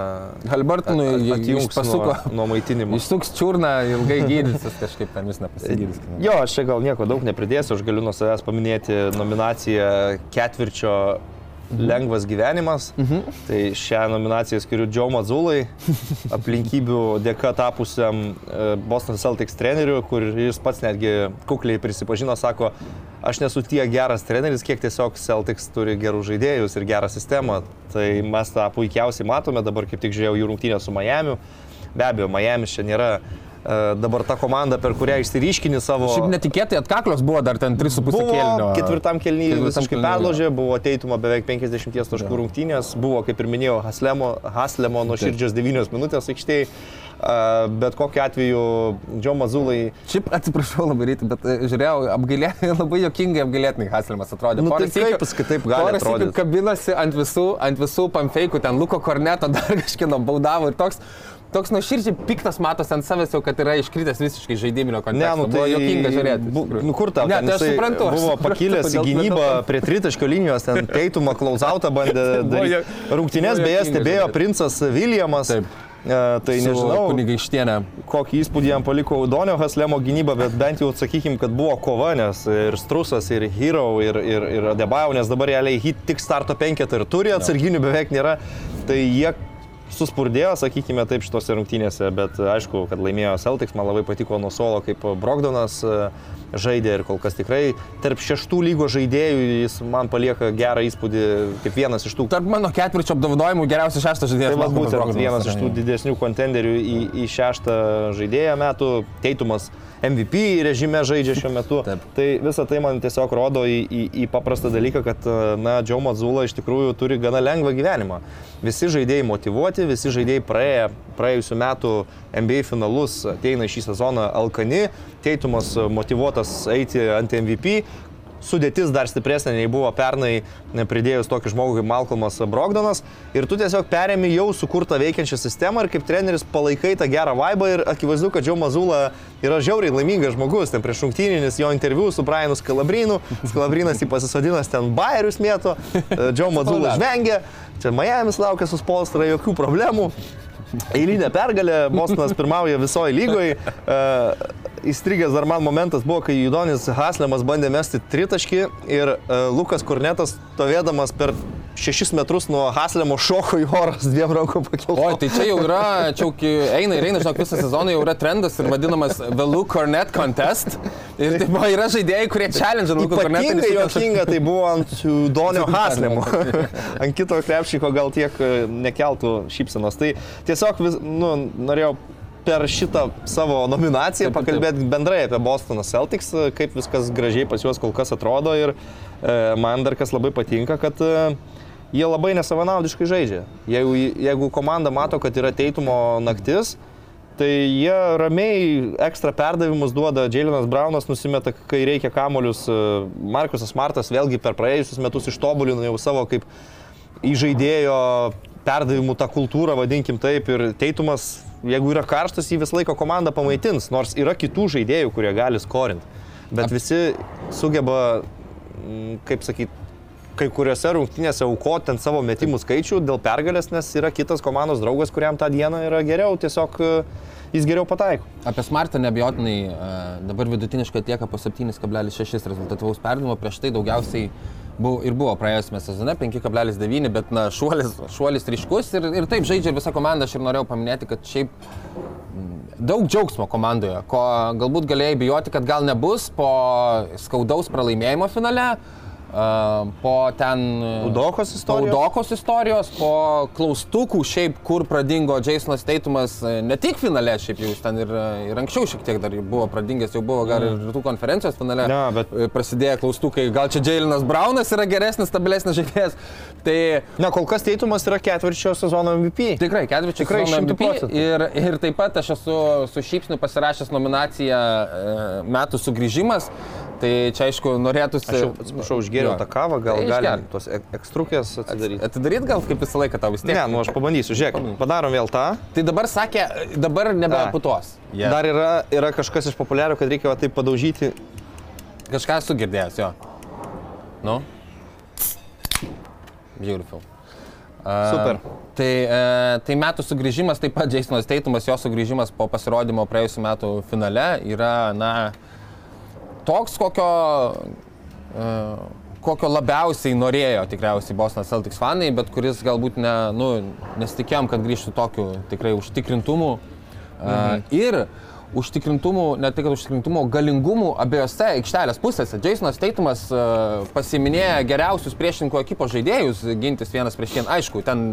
Halibartonui atjungs pasuko. nuo, nuo maitinimo. Išsuks čiurną, ilgai gydysis kažkaip ten vis nepasigydys. Jo, aš čia gal nieko daug nepridėsiu, aš galiu nuo savęs paminėti nominaciją ketvirčio lengvas gyvenimas. Mhm. Tai šią nominaciją skiriu Joe Mazulai, aplinkybių dėka tapusiam e, Boston Celtics treneriu, kur jis pats netgi kukliai prisipažino, sako, aš nesu tiek geras treneris, kiek tiesiog Celtics turi gerų žaidėjus ir gerą sistemą. Tai mes tą puikiausiai matome, dabar kaip tik žiūrėjau jų rungtynę su Miami. Be abejo, Miami čia nėra e, dabar ta komanda, per kurią išsiryškini savo... Šiaip netikėtai atkaklios buvo dar ten 3,5 Buvo kėlinio. ketvirtam kelnyje visiškai perložė, buvo teitumo beveik 50 taškų rungtynės, buvo, kaip ir minėjau, Haslemo, Haslemo nuo širdžios 9 minutės aikštėje. Bet kokiu atveju, Džo Mazulai, Šiaip atsiprašau labai ryte, bet e, žiūrėjau, apgailė, labai jokingai apgailėtinai Haslimas atrodė. Nu, tai kaip jis kitaip gali porą sykių atrodyt? kabinasi ant visų, ant visų pamfeikų, ten Luko Korneto dar kažkino baudavo ir toks. Toks nuoširdžiai piktas matos ant savęs jau, kad yra iškritęs visiškai žaidiminio ne, konteksto. nu Buvo tai... jokinga žiūrėti. bu-. Nu kur tau? Ne, tai aš suprantu. aš Buvo suprantu, pakilęs į gynybą prie tritaškio linijos, ten teitumą klausautą bandė buvo daryti. buvo beje stebėjo žiūrėti. princas Viljamas. Taip. E, tai Su nežinau, Kunigaištienė. kokį įspūdį jam paliko Udonio Haslemo gynyba, bet bent jau sakykim, kad buvo kova, nes ir Strusas, ir Hero, ir, ir, ir Adebayo, nes dabar realiai hit tik starto penketą ir turi, atsarginių beveik nėra. Tai jie suspurdėjo, sakykime, taip šitose rungtynėse, bet aišku, kad laimėjo Celtics, man labai patiko nuo solo, kaip Brogdonas e, žaidė ir kol kas tikrai tarp šeštų lygo žaidėjų jis man palieka gerą įspūdį kaip vienas iš tų. Tarp mano ketvirčio apdovanojimų geriausias šeštas žaidėjas. Tai būtent vienas iš tų didesnių kontenderių į, į šeštą žaidėją metų. Teitumas MVP režime žaidžia šiuo metu. Taip. Tai visą tai man tiesiog rodo į, į, į paprastą dalyką, kad, na, Džiau Mazula iš tikrųjų turi gana lengvą gyvenimą. Visi žaidėjai motivuoti, visi žaidėjai praėję praėjusiu metu NBA finalus ateina šį sezoną alkani, Teitumas motivuotas eiti ant MVP, sudėtis dar stipresnė nei buvo pernai, pridėjus tokį žmogų kaip Malcolmas Brogdonas. Ir tu tiesiog perėmi jau sukurtą veikiančią sistemą ir kaip treneris palaikai tą gerą vaibą ir akivaizdu, kad Džiau Mazula yra žiauriai laimingas žmogus. Ten prieš rungtyninis jo interviu su Brianu Skalabrinu. Skalabrinas jį pasisodinas ten bairius mėto, Džiau Mazula žvengia. Čia Miami's laukia su Spolstra, jokių problemų. Eilinė pergalė, Bostonas pirmauja visoje lygoje. Įstrigęs dar man momentas buvo, kai Judonis Haslemas bandė mesti tritaškį ir uh, Lukas Kurnetas, stovėdamas per 6 metrus nuo Haslemo šoko į orą su dviem rankom pakilti. O, tai čia jau yra, čia jau eina ir eina, žinok, visą sezoną jau yra trendas ir vadinamas Luke Cornet Contest. Ir tai buvo, yra žaidėjai, kurie challenge Luke Cornetą. Ypatingai juokinga tai buvo ant Donio Haslemo. ant kito krepšyko gal tiek e, nekeltų šypsenos. Tai tiesiog vis, nu, norėjau per šitą savo nominaciją Taip, taip, taip. pakalbėti bendrai apie Bostoną Celtics, e, kaip viskas gražiai pas juos kol kas atrodo ir e, man dar kas labai patinka, kad e, jie labai nesavanaudiškai žaidžia. Jeigu, jeigu komanda mato, kad yra teitumo naktis, Tai jie ramiai ekstra perdavimus duoda, Džiailinas Braunas nusimeta, kai reikia kamolius, e, Markusas Martas vėlgi per praėjusius metus ištobulino jau savo kaip įžaidėjo perdavimų tą kultūrą, vadinkim taip, ir teitumas, jeigu yra karštas, jį visą laiką komanda pamaitins, nors yra kitų žaidėjų, kurie gali skorinti. Bet visi sugeba, kaip sakyti, kai kuriuose rungtynėse aukoti ant savo metimų skaičių dėl pergalės, nes yra kitas komandos draugas, kuriam tą dieną yra geriau, tiesiog e, jis geriau pataiko. Apie Smartą nebejotinai e, dabar vidutiniškai atlieka po 7,6 rezultatyvaus perdavimo, prieš tai daugiausiai buvo, ir buvo praėjusiame sezone 5,9, bet na, šuolis, šuolis ryškus ir, ir taip žaidžia ir visa komanda. Aš ir norėjau paminėti, kad šiaip mm, daug džiaugsmo komandoje, ko galbūt galėjai bijoti, kad gal nebus po skaudaus pralaimėjimo finale. Uh, po ten... Udokos istorijos? Udokos istorijos, po klaustukų šiaip, kur pradingo Jasonas Teitumas, e, ne tik finale, šiaip jau ten ir, e, ir anksčiau šiek tiek dar buvo pradingęs, jau buvo gal ir rytų konferencijos finale. Ne, bet- E, Prasidėjo klaustukai, gal čia Jailinas Braunas yra geresnis, stabilesnis žaidėjas. Tai Na, kol kas teitumas yra ketvirčio sezono MVP. Tikrai, ketvirčio Tikrai sezono 100 MVP. Ir, ir taip pat aš esu su šypsniu pasirašęs nominaciją e, metų sugrįžimas. Tai čia aišku norėtųsi... Aš jau atsiprašau, užgėriau tą kavą, gal Tai galim tos ek- ekstrukės atsidaryti. Atidaryt gal kaip visą laiką tau vis tiek. Ne, nu aš pabandysiu, žiūrėk, padarom vėl tą. Tai dabar sakė, dabar nebeputos. Yeah. Dar yra, yra kažkas iš populiarių, kad reikia va taip padaužyti. Kažką esu girdėjęs, jo. Nu? Beautiful. Uh, Super. Tai, e, tai metų sugrįžimas, taip pat Jasonas Teitumas, jo sugrįžimas po pasirodymo praėjusiu metu finale yra, na, toks, kokio, e, kokio labiausiai norėjo tikriausiai Boston Celtics fanai, bet kuris galbūt ne, nu, nesitikėjom, kad grįžtų tokiu tikrai užtikrintumu. Mhm. Ir užtikrintumų, ne tik užtikrintumų, galingumų abiejose aikštelės pusėse. Jasonas Teitumas uh, pasiminėja geriausius priešininko ekipos žaidėjus gintis vienas prieš vieną. Aišku, ten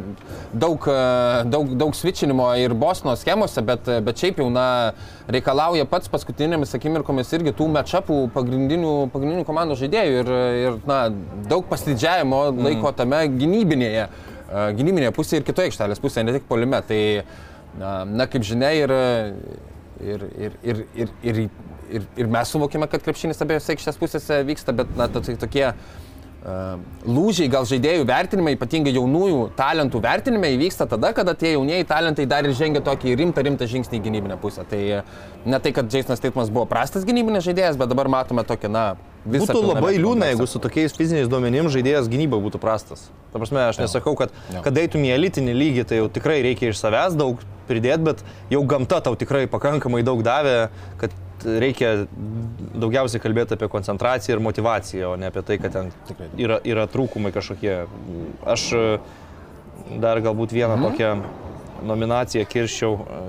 daug, uh, daug, daug switchinimo ir Bosno schemose, bet, bet šiaip jau na, reikalauja pats paskutinėmis akimirkomis irgi tų matšapų pagrindinių, pagrindinių komandos žaidėjų ir, ir na, daug pasididžiavimo laiko tame gynybinėje, uh, gynybinėje pusėje ir kitoje aikštelės pusėje, ne tik polime. Tai, na, na kaip žinia, ir, ir, ir, ir, ir, ir, ir, ir mes suvokime, kad krepšinis abiejose aikštės pusėse vyksta, bet na, to- tokie uh, lūžiai, gal žaidėjų vertinimai, ypatingai jaunųjų talentų vertinimai įvyksta tada, kada tie jaunieji talentai dar ir žengia tokį rimtą, rimtą žingsnį į gynybinę pusę. Tai e, ne tai, kad Jasonas Teitmas buvo prastas gynybinis žaidėjas, bet dabar matome tokį, na, visą... Būtų labai liūdna, jeigu su tokiais fiziniais duomenim žaidėjas gynyba būtų prastas. Ta prasme, aš nesakau, kad, kad eitum į elitinį lygį, tai jau tikrai reikia iš savęs daug pridėti, bet jau gamta tau tikrai pakankamai daug davė, kad reikia daugiausiai kalbėti apie koncentraciją ir motivaciją, o ne apie tai, kad ten yra, yra trūkumai kažkokie. Aš e, dar galbūt vieną Mhm. tokią nominaciją kirščiau e,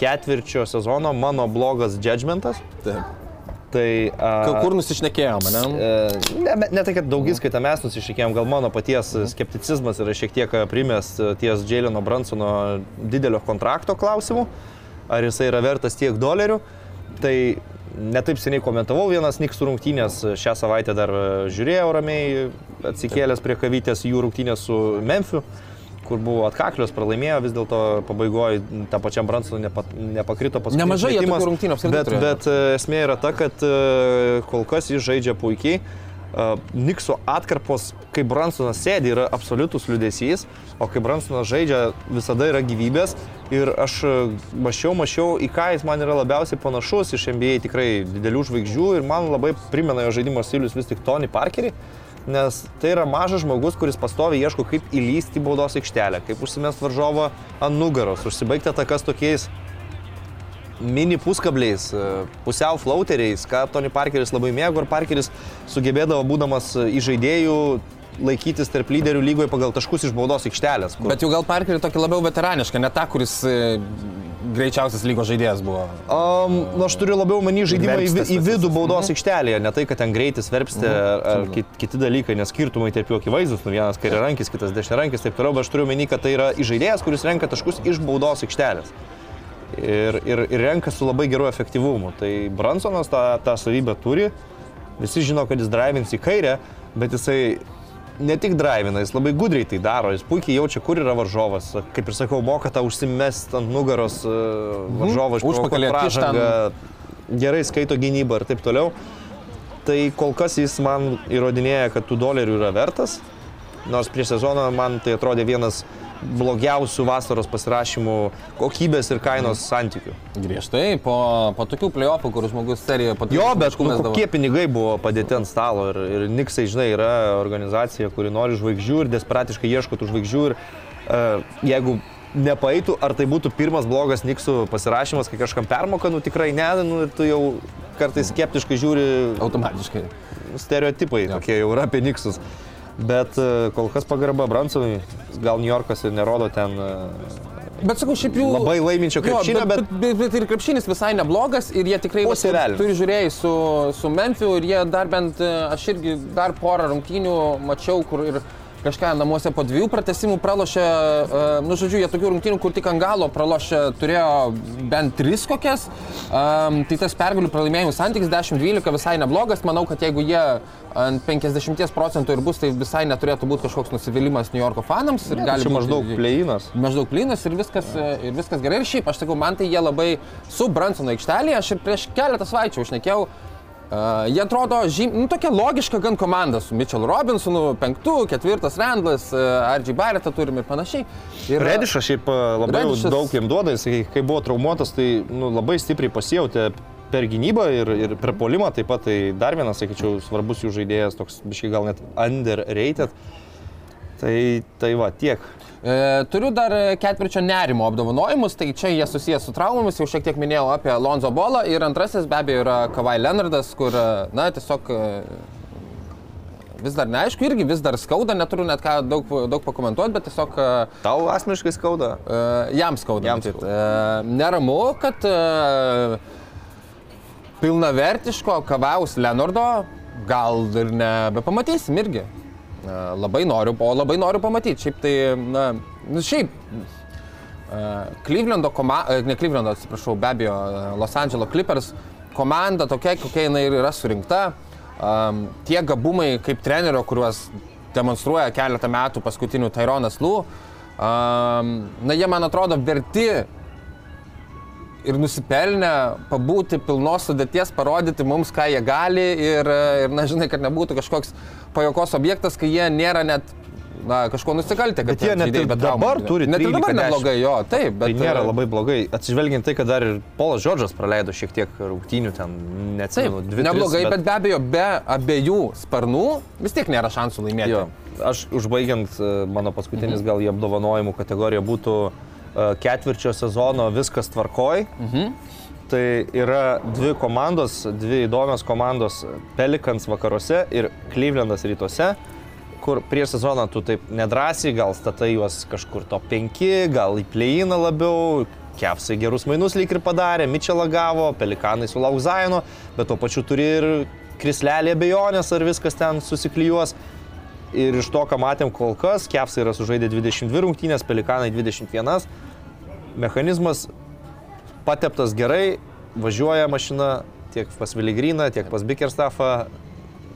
ketvirčio sezono mano blogas judgmentas. Taip. Tai... a, Kur nusišnekėjom, ne? E, Ne, ne, tai, kad daugiskaita mes nusišykėjom, gal mano paties skepticizmas yra šiek tiek primės ties Jaileno Bransono didelio kontrakto klausimu, ar jisai yra vertas tiek dolerių. Tai netaip seniai komentavau vienas Niks rungtynės, šią savaitę dar žiūrėjau ramiai, atsikėlęs prie kavytės jų rungtynės su Memphis kur buvo atkaklios, pralaimėjo, vis dėlto pabaigoje tą pačiam Bransonui nepa, nepakrito paskui. Nemažai jie tokių rungtynių apskritai Bet, turėjo. bet e, esmė yra ta, kad e, kol kas jis žaidžia puikiai. E, Nikso atkarpos, kai Bransonas sėdi, yra absoliutus liūdėsys, o kai Bransonas žaidžia, visada yra gyvybės. Ir aš e, mačiau, mačiau, į ką jis man yra labiausiai panašus iš NBA tikrai didelių žvaigždžių ir man labai primena jo žaidimo stilius vis tik Tony Parkerį. Nes tai yra mažas žmogus, kuris pastovi ieško, kaip įlysti į baudos aikštelę, kaip užsimest varžovą ant nugaros, užsibaigti atakas tokiais mini puskabliais, e, pusiau flauteriais, ką Tony Parkeris labai mėgo ir Parkeris sugebėdavo, būdamas į žaidėjų, laikytis tarp lyderių lygoje pagal taškus iš baudos aikštelės. kur- Bet jau gal Parkerį tokį labiau veteranišką, ne tą, kuris e, greičiausias lygos žaidėjas buvo. Um, nu, aš turiu labiau manį žaidimą į, į vidų baudos aikštelėje, ne tai, kad ten greitis verpsti ar, ar kit, kiti dalykai, nes skirtumai tarp jų akivaizdus, nu vienas kairiarankis, kitas dešiniarankis, taip toliau, bet aš turiu manį, kad tai yra žaidėjas, kuris renka taškus iš baudos aikštelės. Ir, ir, ir renka su labai geru efektyvumu. Tai Bransonas tą, tą savybę turi, visi žino, kad jis drivins į kairę, bet jisai ne tik drivina, jis labai gudriai tai daro, jis puikiai jaučia, kur yra varžovas. Kaip ir sakau, moka tą užsimest ant nugaros uh, varžovą, Užpakalį išprovokuot atkišt ten. pražangą, gerai skaito gynybą ir taip toliau. Tai kol kas jis man įrodinėja, kad tų dolerių yra vertas, nors prieš sezoną man tai atrodė vienas blogiausių vasaros pasirašymų kokybės ir kainos santykių. Griežtai, po, po tokių playoffų, kur žmogus serijoje po Jo, bet nu, kokie pinigai buvo padėti ant stalo ir, ir Niksai, žinai, yra organizacija, kuri nori žvaigždžių ir desperatiškai ieško tų žvaigždžių ir uh, jeigu nepaeitų, ar tai būtų pirmas blogas Niksų pasirašymas, kai kažkam permoka, nu tikrai ne, nu ir tu jau kartais skeptiškai žiūri Automatiškai. stereotipai tokie jau yra apie Niksus. Bet e, kol kas pagarba Bransonui, gal New Yorkas ir nerodo ten e, Bet sakau, šiaip jų... labai laiminčio krepšinio, jo, bet, bet, bet, bet ir krepšinis visai neblogas ir jie tikrai Po va, sėvelio. turi žiūrėjai su, su Memphiu ir jie dar bent, e, aš irgi dar porą rungtynių mačiau, kur ir kažką namuose po dviejų pratesimų pralošė, uh, nu žodžiu, jie tokių rungtynių, kur tik ant galo pralošė, turėjo bent tris kokias, um, tai tas pergalių pralaimėjimų santykis 10-12 visai neblogas, manau, kad jeigu jie ant 50 procentų ir bus, tai visai neturėtų būti kažkoks nusivylimas New Yorko fanams. ir gali čia būti- maždaug pleinas. maždaug plynas ir viskas, ir viskas gerai. Ir šiaip, aš sakau, man tai jie labai su Bransono aikštelėje, aš ir prieš keletą savaičių užnekėjau. Uh, jie atrodo, žym, nu, tokia logiška gan komanda su Mitchell Robinsonu, penktų, ketvirtas Randlas, uh, RG Barrettą turim ir panašiai. Ir, Redišas šiaip labai Redišas- daug jam duoda, jis, kai, buvo traumuotas, tai nu, labai stipriai pasijautė per gynybą ir, ir per polimą, taip pat tai dar vienas, sakyčiau, svarbus jų žaidėjas, toks biškai gal net underrated. Tai, tai va, tiek. E, turiu dar ketvirčio nerimo apdovanojimus, tai čia jie susijęs su traumomis, jau šiek tiek minėjau apie Lonzo Bolą ir antrasis be abejo yra Kawhi Leonardas, kur, e, na, tiesiog e, vis dar neaišku, irgi vis dar skauda, neturiu net ką daug, daug pakomentuoti, bet tiesiog e, Tau asmeniškai skauda? e, jam skauda. Jam matyt. skauda. E, neramu, kad e, pilnavertiško Kavaus Leonardo gal ir nebepamatysim irgi. E, labai noriu, o labai noriu pamatyti. Šiaip tai, na, nu, šiaip. Klyvlendo komanda, ne Klyvlendo, atsiprašau, be abejo, e, Los Angeles Clippers komanda tokia, kokia jinai yra surinkta. Tie gabumai kaip trenerio, kuriuos demonstruoja keletą metų paskutinių Tyronas Lū, na jie man atrodo verti ir nusipelnę pabūti pilnos sudėties, parodyti mums, ką jie gali ir, ir na, žinai, kad nebūtų kažkoks pajokos objektas, kai jie nėra net na, kažko nusikaltę. kad Bet jie net ir dabar žaidė. turi Net ir dabar 13-10. neblogai, jo, taip, bet Tai nėra e, labai blogai, atsižvelgiant tai, kad dar ir Polas Džordžas praleido šiek tiek rungtynių ten, neatsimenu, dvi. neblogai, tris, bet be abejo, be abiejų sparnų vis tiek nėra šansų laimėti. Jo, aš užbaigiant e, mano paskutinis Mhm. gal į apdovanojimų kategoriją būtų e, ketvirčio sezono viskas tvarkoj. Mhm. Tai yra dvi komandos, dvi įdomios komandos - Pelikans vakaruose ir Clevelandas rytuose, kur prieš sezoną tu taip nedrasiai, gal statai juos kažkur to 5, gal į pleiną labiau, Kepsai gerus mainus lyg ir padarė, Mičelą gavo, Pelikanai sulauks Zaino, bet tuo pačiu turi ir krislelį abejonės, ar viskas ten susiklyjuos. Ir iš to, ką matėm kol kas, Kepsai yra sužaidę 22 rungtynės, Pelikanai 21. Mechanizmas pateptas gerai, važiuoja mašina tiek pas Viligryną, tiek pas Bickerstaffą.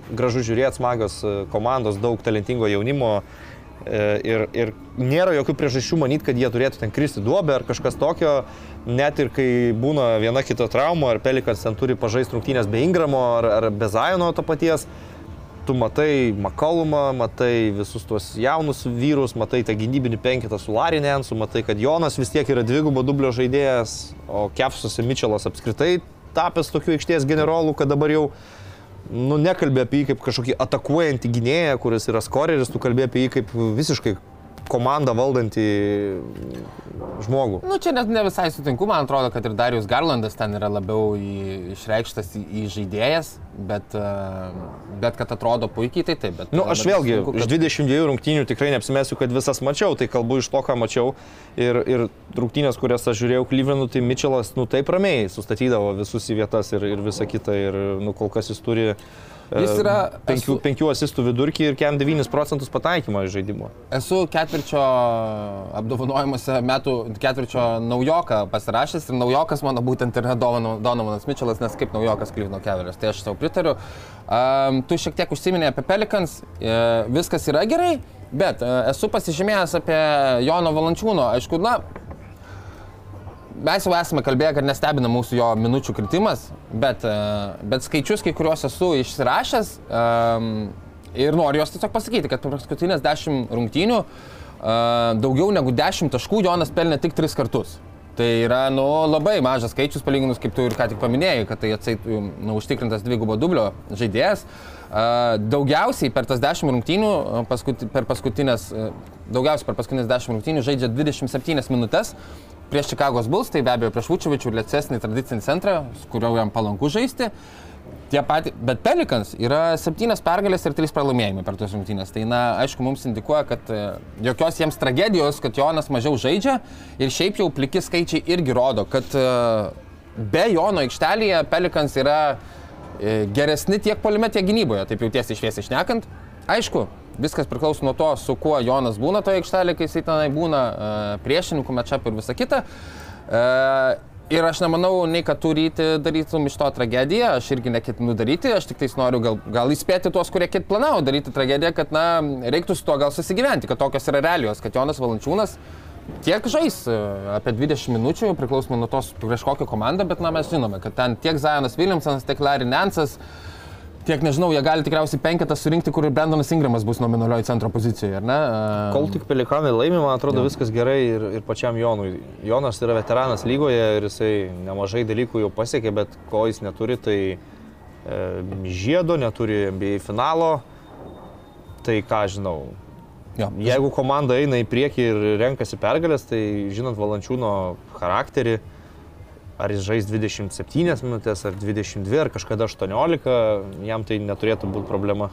Gražu žiūrėti, smagios e, komandos, daug talentingo jaunimo. e, Ir, ir nėra jokių priežasčių manyti, kad jie turėtų ten kristi duobę ar kažkas tokio. Net ir kai būna viena kita trauma, ar Pelikas ten turi pažaisti rungtynės be Ingramo ar, ar be Zajono to paties, tu matai Makalumą, matai visus tuos jaunus vyrus, matai tą gynybinį penketą su Larinensu, matai, kad Jonas vis tiek yra dvigubo dublio žaidėjas, o Kepsuose Mičelas apskritai tapęs tokiu aikštės generolu, kad dabar jau nu, nekalbė apie jį kaip kažkokį atakuojantį gynėją, kuris yra skoreris, tu kalbė apie jį kaip visiškai komandą valdantį žmogų. Nu, čia net ne visai sutinku, man atrodo, kad ir Darius Garlandas ten yra labiau į, išreikštas į, į žaidėjas, bet, e, bet kad atrodo puikiai, tai taip. Bet, Na, nu, aš vėlgi sutinku, iš kad- 22 rungtynių tikrai neapsimesiu, kad visas mačiau, tai kalbu iš to, ką mačiau. Ir, ir rungtynės, kurias aš žiūrėjau Klyvenų, tai Mitčelas, nu taip ramiai sustatydavo visus į vietas ir, ir visą kitą. Ir, nu, kol kas jis turi Jis yra- penkių, esu- penkių asistų vidurkį ir kem 9 procentus pataikymo iš žaidimo. Esu ketvirčio apdovanojimuose metų ketvirčio naujoką pasirašęs ir naujokas mano būtent yra Donovan- Donovanas Mitčelas, nes kaip naujokas Klyvino Keveris. Tai aš tau pritariu. Um, tu šiek tiek užsiminė apie Pelikans, e, viskas yra gerai, bet e, esu pasižymėjęs apie Jono Valančiūno. Aišku, na, mes jau esame kalbėję, kad nestebina mūsų jo minučių kritimas, bet, e, bet skaičius, kai kuriuos esu išsirašęs ir noriu juos tiesiog pasakyti, kad per paskutinės 10 rungtynių uh, daugiau negu 10 taškų Jonas pelnė tik 3 kartus. Tai yra nu, labai mažas skaičius, palyginus kaip tu ir ką tik paminėjai, kad tai atseit nu, užtikrintas dvigubo dublio žaidėjas. Uh, daugiausiai per tas 10 rungtynių, paskuti, per paskutinės, daugiausiai per paskutinės 10 rungtynių žaidžia 27 minutės, prieš Čikagos Bulls, tai be abejo prieš Vučevičių lėcesnį tradicinį centrą, kuriuo jam palanku žaisti. Tie patys, bet Pelikans yra septynios pergalės ir trys pralaimėjimai per tos rungtynės. Tai, na, aišku, mums indikuoja, kad e, jokios jiems tragedijos, kad Jonas mažiau žaidžia ir šiaip jau pliki skaičiai irgi rodo, kad e, be Jono aikštelėje Pelikans yra e, geresni tiek polime, tiek gynyboje, taip jau tiesiai šviesiai išnekant. Aišku, viskas priklauso nuo to, su kuo Jonas būna toje aikštelėje, kai jisai tenai būna, e, priešininkų mečap ir visa kita. E, Ir aš nemanau, nei kad turėti darytum iš to tragediją, aš irgi neketinu daryti, aš tik tais noriu gal, gal įspėti tuos, kurie ket planavo daryti tragediją, kad, na, reiktų su tuo gal susigyventi, kad tokios yra realijos, kad Jonas Valančiūnas tiek žais e, apie 20 minučių, priklausomai nuo tos prieš kokią komandą, bet, na, mes žinome, kad ten tiek Zajonas Williamsonas, tiek Larry Nansas, tiek, nežinau, jie gali tikriausiai penketą surinkti, kur ir Brendonas Ingramas bus nominalioji centro pozicijoje, ar ne? E, Kol tik pelikanai laimi, man atrodo, viskas gerai ir, ir pačiam Jonui. Jonas yra veteranas lygoje ir jisai nemažai dalykų jau pasiekė, bet ko jis neturi, tai e, žiedo, neturi NBA finalo. Tai ką žinau, jo, jeigu komanda eina į priekį ir renkasi pergalės, tai žinant Valančiūno charakterį, ar jis žais 27 minutės, ar 22, ar kažkada 18, jam tai neturėtų būti problema.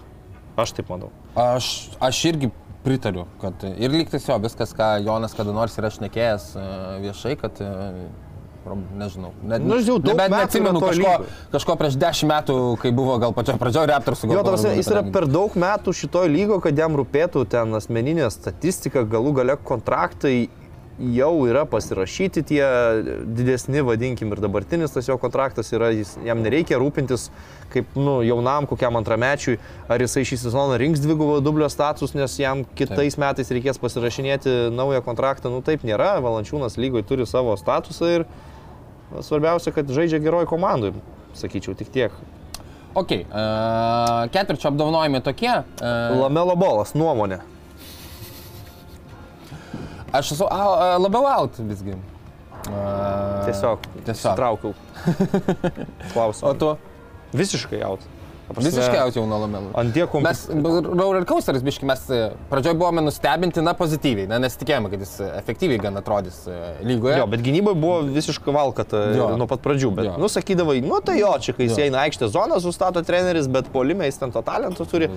Aš taip manau. Aš, aš irgi pritariu, kad ir lygtais jo, viskas, ką Jonas kada nors yra šnekėjęs e, viešai, kad, e, nežinau, net, Nu, jau daug metų neatsimenu kažko, lygoj. kažko prieš dešimt metų, kai buvo gal pačioje pradžioje Raptorsų Jo, gal. ta prasme, jis yra per daug metų šitoj lygo, kad jam rūpėtų ten asmeninė statistika, galų gale kontraktai jau yra pasirašyti tie didesni, vadinkim, ir dabartinis tas jo kontraktas yra, jis, jam nereikia rūpintis kaip nu, jaunam kokiam antramečiui, ar jisai šį sezoną rinks dvigubo dublio status, nes jam kitais taip. metais reikės pasirašinėti naują kontraktą. Nu taip nėra, Valančiūnas lygoj turi savo statusą ir svarbiausia, kad žaidžia geroj komandai, sakyčiau, tik tiek. Ok, uh, ketvirčio apdovanojimai tokie. Uh, Lamelo bolas, nuomonė. Aš esu uh, labiau out visgi. Uh, Tiesiog, Tiesiog. Traukiau. Klausimą. O tu? Visiškai jaut. Visiškai out jau nuo lamelų. Ant tiek Mes, komplikuotas. roller coasteris, biški, mes e, pradžioje buvome nustebinti, na, pozityviai, na, nesitikėjome, kad jis e, efektyviai gan atrodys e, lygoje. Jo, bet gynyboje buvo visiškai valkata Jo. nuo pat pradžių. Bet, Jo. nu, sakydavai, nu tai jo, čia kai jis Jo. eina aikštė zoną, sustato treneris, bet polime jis ten to talento turi.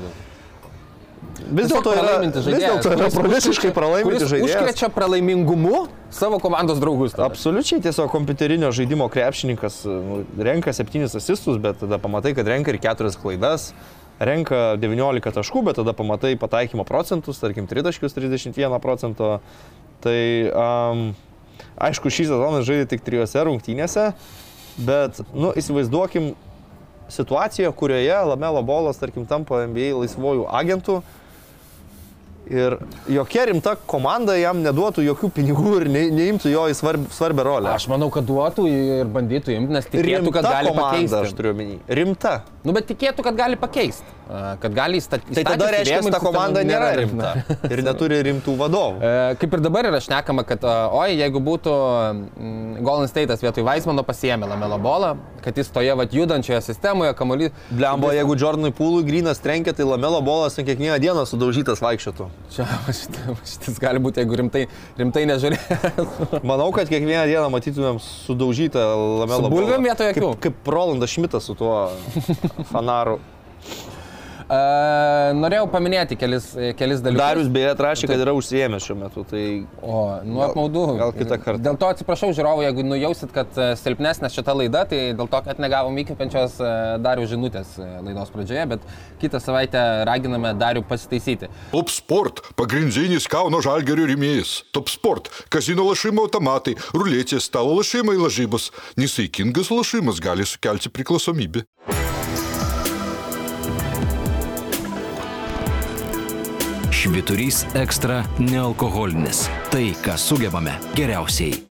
Vis dėlto yra, vis dėlto yra užkrečia- pralaimintis žaidėjas. Užkrečia pralaimingumu savo komandos draugus. tada. Absoliučiai tiesiog kompiuterinio žaidimo krepšininkas nu, renka 7 asistus, bet tada pamatai, kad renka ir 4 klaidas. Renka 19 taškų, bet tada pamatai pataikymo procentus, tarkim, 3 taškius 31 procento. Tai um, aišku, šį sezoną žaidė tik trijose rungtynėse, bet, nu, įsivaizduokim situaciją, kurioje Lamelo bolas, tarkim, tampa NBA laisvojų agentų ir jokia rimta komanda jam neduotų jokių pinigų ir ne, neimtų jo į svarb, svarbią rolę. Aš manau, kad duotų ir bandytų imti, nes tikėtų, kad gali komanda, pakeisti. aš turiu omeny. Rimta. Nu, bet tikėtų, kad gali pakeisti. Kad gali įstatyti. Tai tada reiškia, kad ta komanda nėra rimta. Ir neturi rimtų vadovų. E, Kaip ir dabar yra šnekama, kad, oi, jeigu būtų mm, Golden State'as vietoj Weismano pasiemė Lamelo bolą, kad jis toje vat, judančioje sistemoje, kamuolys. Blembo, jeigu Jordanui Pūlui grinas trenkia, tai Lamelo bolas kiekvieną dieną sudaužytas vaikščiotų. Čia va šita- va šitas gali būti, jeigu rimtai, rimtai nežiūrės. Manau, kad kiekvieną dieną matytumėm sudaužytą Lamelo Su bulvėm bolą. vietoj akių? Kaip, kaip Rolandas Šmitas su tuo fanaru. Uh, norėjau paminėti kelis, kelis dalykus. Darius beje atrašė, kad yra užsiemęs šiuo metu. Tai O, nu Gal- apmaudu. gal kitą kartą. Dėl to atsiprašau žiūrovų, jeigu nujausit, kad e, silpnesnė šita laida, tai dėl to, kad negavom įkvepiančios e, Darių žinutės e, laidos pradžioje, bet kitą savaitę raginame Darių pasitaisyti. Top sport – pagrindinis Kauno žalgerio rėmėjas. Top sport – kazino lašimo automatai, ruletės, stalo lašimai lažybos. Nesaikingas lašimas gali sukelti priklausomybę. Šviturys ekstra nealkoholinis. Tai, ką sugebame geriausiai.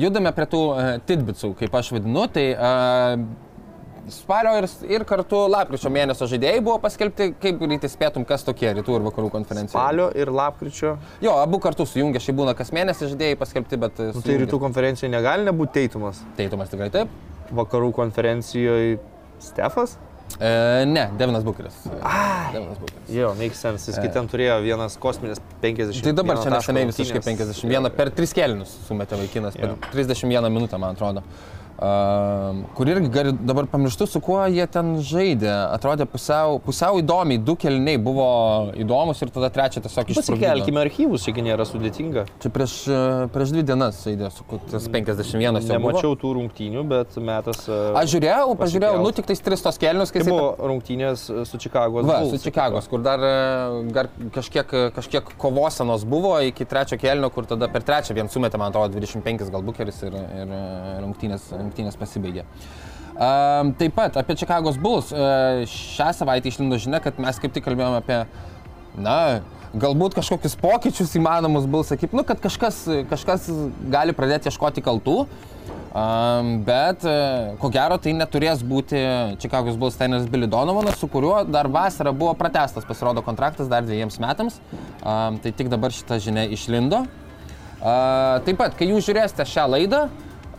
Judame prie tų uh, tidbitsų, kaip aš vadinu, tai uh, spalio ir, ir kartu lapkričio mėnesio žaidėjai buvo paskelbti, kaip greitai spėtum, kas tokie rytų ir vakarų konferencija. spalio ir lapkričio. Jo, abu kartu sujungia, šiai būna kas mėnesį žaidėjai paskelbti, bet... Nu, tai rytų konferencijoje negali nebūti teitumas. Teitumas tikrai taip. Vakarų konferencijoje Stefas? E, ne, Devinas Bukeris. Devinas Bukeris. Jo, make sense. Jis kitam turėjo vienas kosminis 50. Tai dabar čia neseniai visiškai 51 per 3 kelinius sumetė vaikinas, per 31 minutę, man atrodo. Uh, kur irgi gali, dabar pamirštu, su kuo jie ten žaidė. Atrodė pusiau, pusiau įdomiai, du keliniai buvo įdomus ir tada trečią tiesiog išsikelkime. Pasikelkime archyvus, gi nėra sudėtinga. Čia prieš, e, prieš dvi dienas žaidė, su tas 51 jau. Nemačiau tų rungtynių, bet metas. e, Aš žiūrėjau, pažiūrėjau, nu tik tais tris tos kelinius, kai Tai jisai buvo rungtynės e, su Čikagos. Va, Bulls. su Čikagos, kur dar, dar kažkiek, kažkiek kovosenos buvo iki trečio kelnio, kur tada per trečią vien sumetė, man atrodo, 25 gal bukeris ir, ir rungtynės, rungtynės pasibaigė. Um, taip pat apie Čikagos Bulls. Uh, šią savaitę išlindo žinia, kad mes kaip tik kalbėjome apie, na, galbūt kažkokius pokyčius įmanomus Bulls, kaip, nu, kad kažkas, kažkas gali pradėti ieškoti kaltų. Um, bet e, ko gero tai neturės būti Čikagos Bulls treneris Billy Donovanas, su kuriuo dar vasarą buvo pratestas pasirodo kontraktas dar dviejiems metams. Um, tai tik dabar šita žinia išlindo. Uh, taip pat, kai jūs žiūrėsite šią laidą,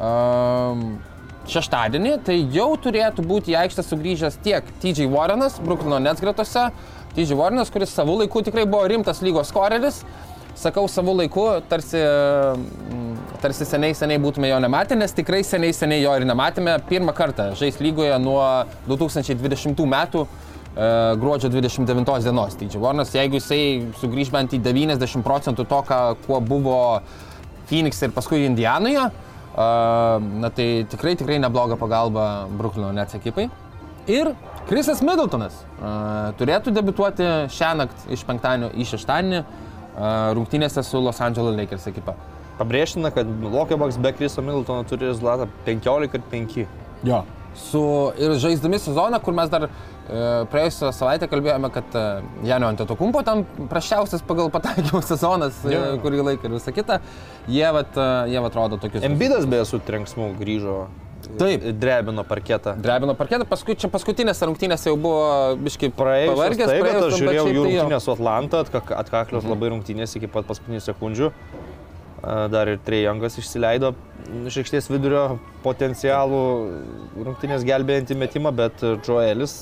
um, šeštadienį, tai jau turėtų būti į aikštę sugrįžęs tiek TJ Warrenas, Brooklyno Nets gretose, TJ Warrenas, kuris savų laikų tikrai buvo rimtas lygos skoreris. Sakau savų laikų, tarsi, mm, tarsi seniai, seniai būtume jo nematę, nes tikrai seniai, seniai jo ir nematėme. Pirmą kartą žais lygoje nuo 2020 metų e, gruodžio 29 dienos. Tai Warrenas, jeigu jisai sugrįž bent į 90 procentų to, ką, kuo buvo Phoenix ir paskui Indijanoje, na tai tikrai, tikrai nebloga pagalba Brooklyno Nets ekipai. Ir Krisas Middletonas a, turėtų debituoti šią naktį iš penktadienio į šeštadienį rungtynėse su Los Angeles Lakers ekipa. Pabrėžtina, kad Lokebaks be Kriso Middletono turi rezultatą 15 ir 5. Jo. Su, ir žaisdami sezoną, kur mes dar praėjusią savaitę kalbėjome, kad e, Janio Antetokumpo tam prašiausias pagal pataikymo sezonas, e, Jo. kurį laiką ir visa kita, jie, vat, e, jie vat rodo tokius. Embidas beje su trenksmu grįžo. Taip. Drebino parketą. Drebino parketą, paskui čia paskutinėse rungtynėse jau buvo biškai Praėjusios, pavargęs, taip, bet praėjus aš tam žiūrėjau jų tai jo. rungtynės su Atlanta, atkak- atkaklios labai rungtynės iki pat paskutinių sekundžių. Dar ir Trejangas išsileido iš aikštės vidurio potencialų rungtynės gelbėjantį metimą, bet Joelis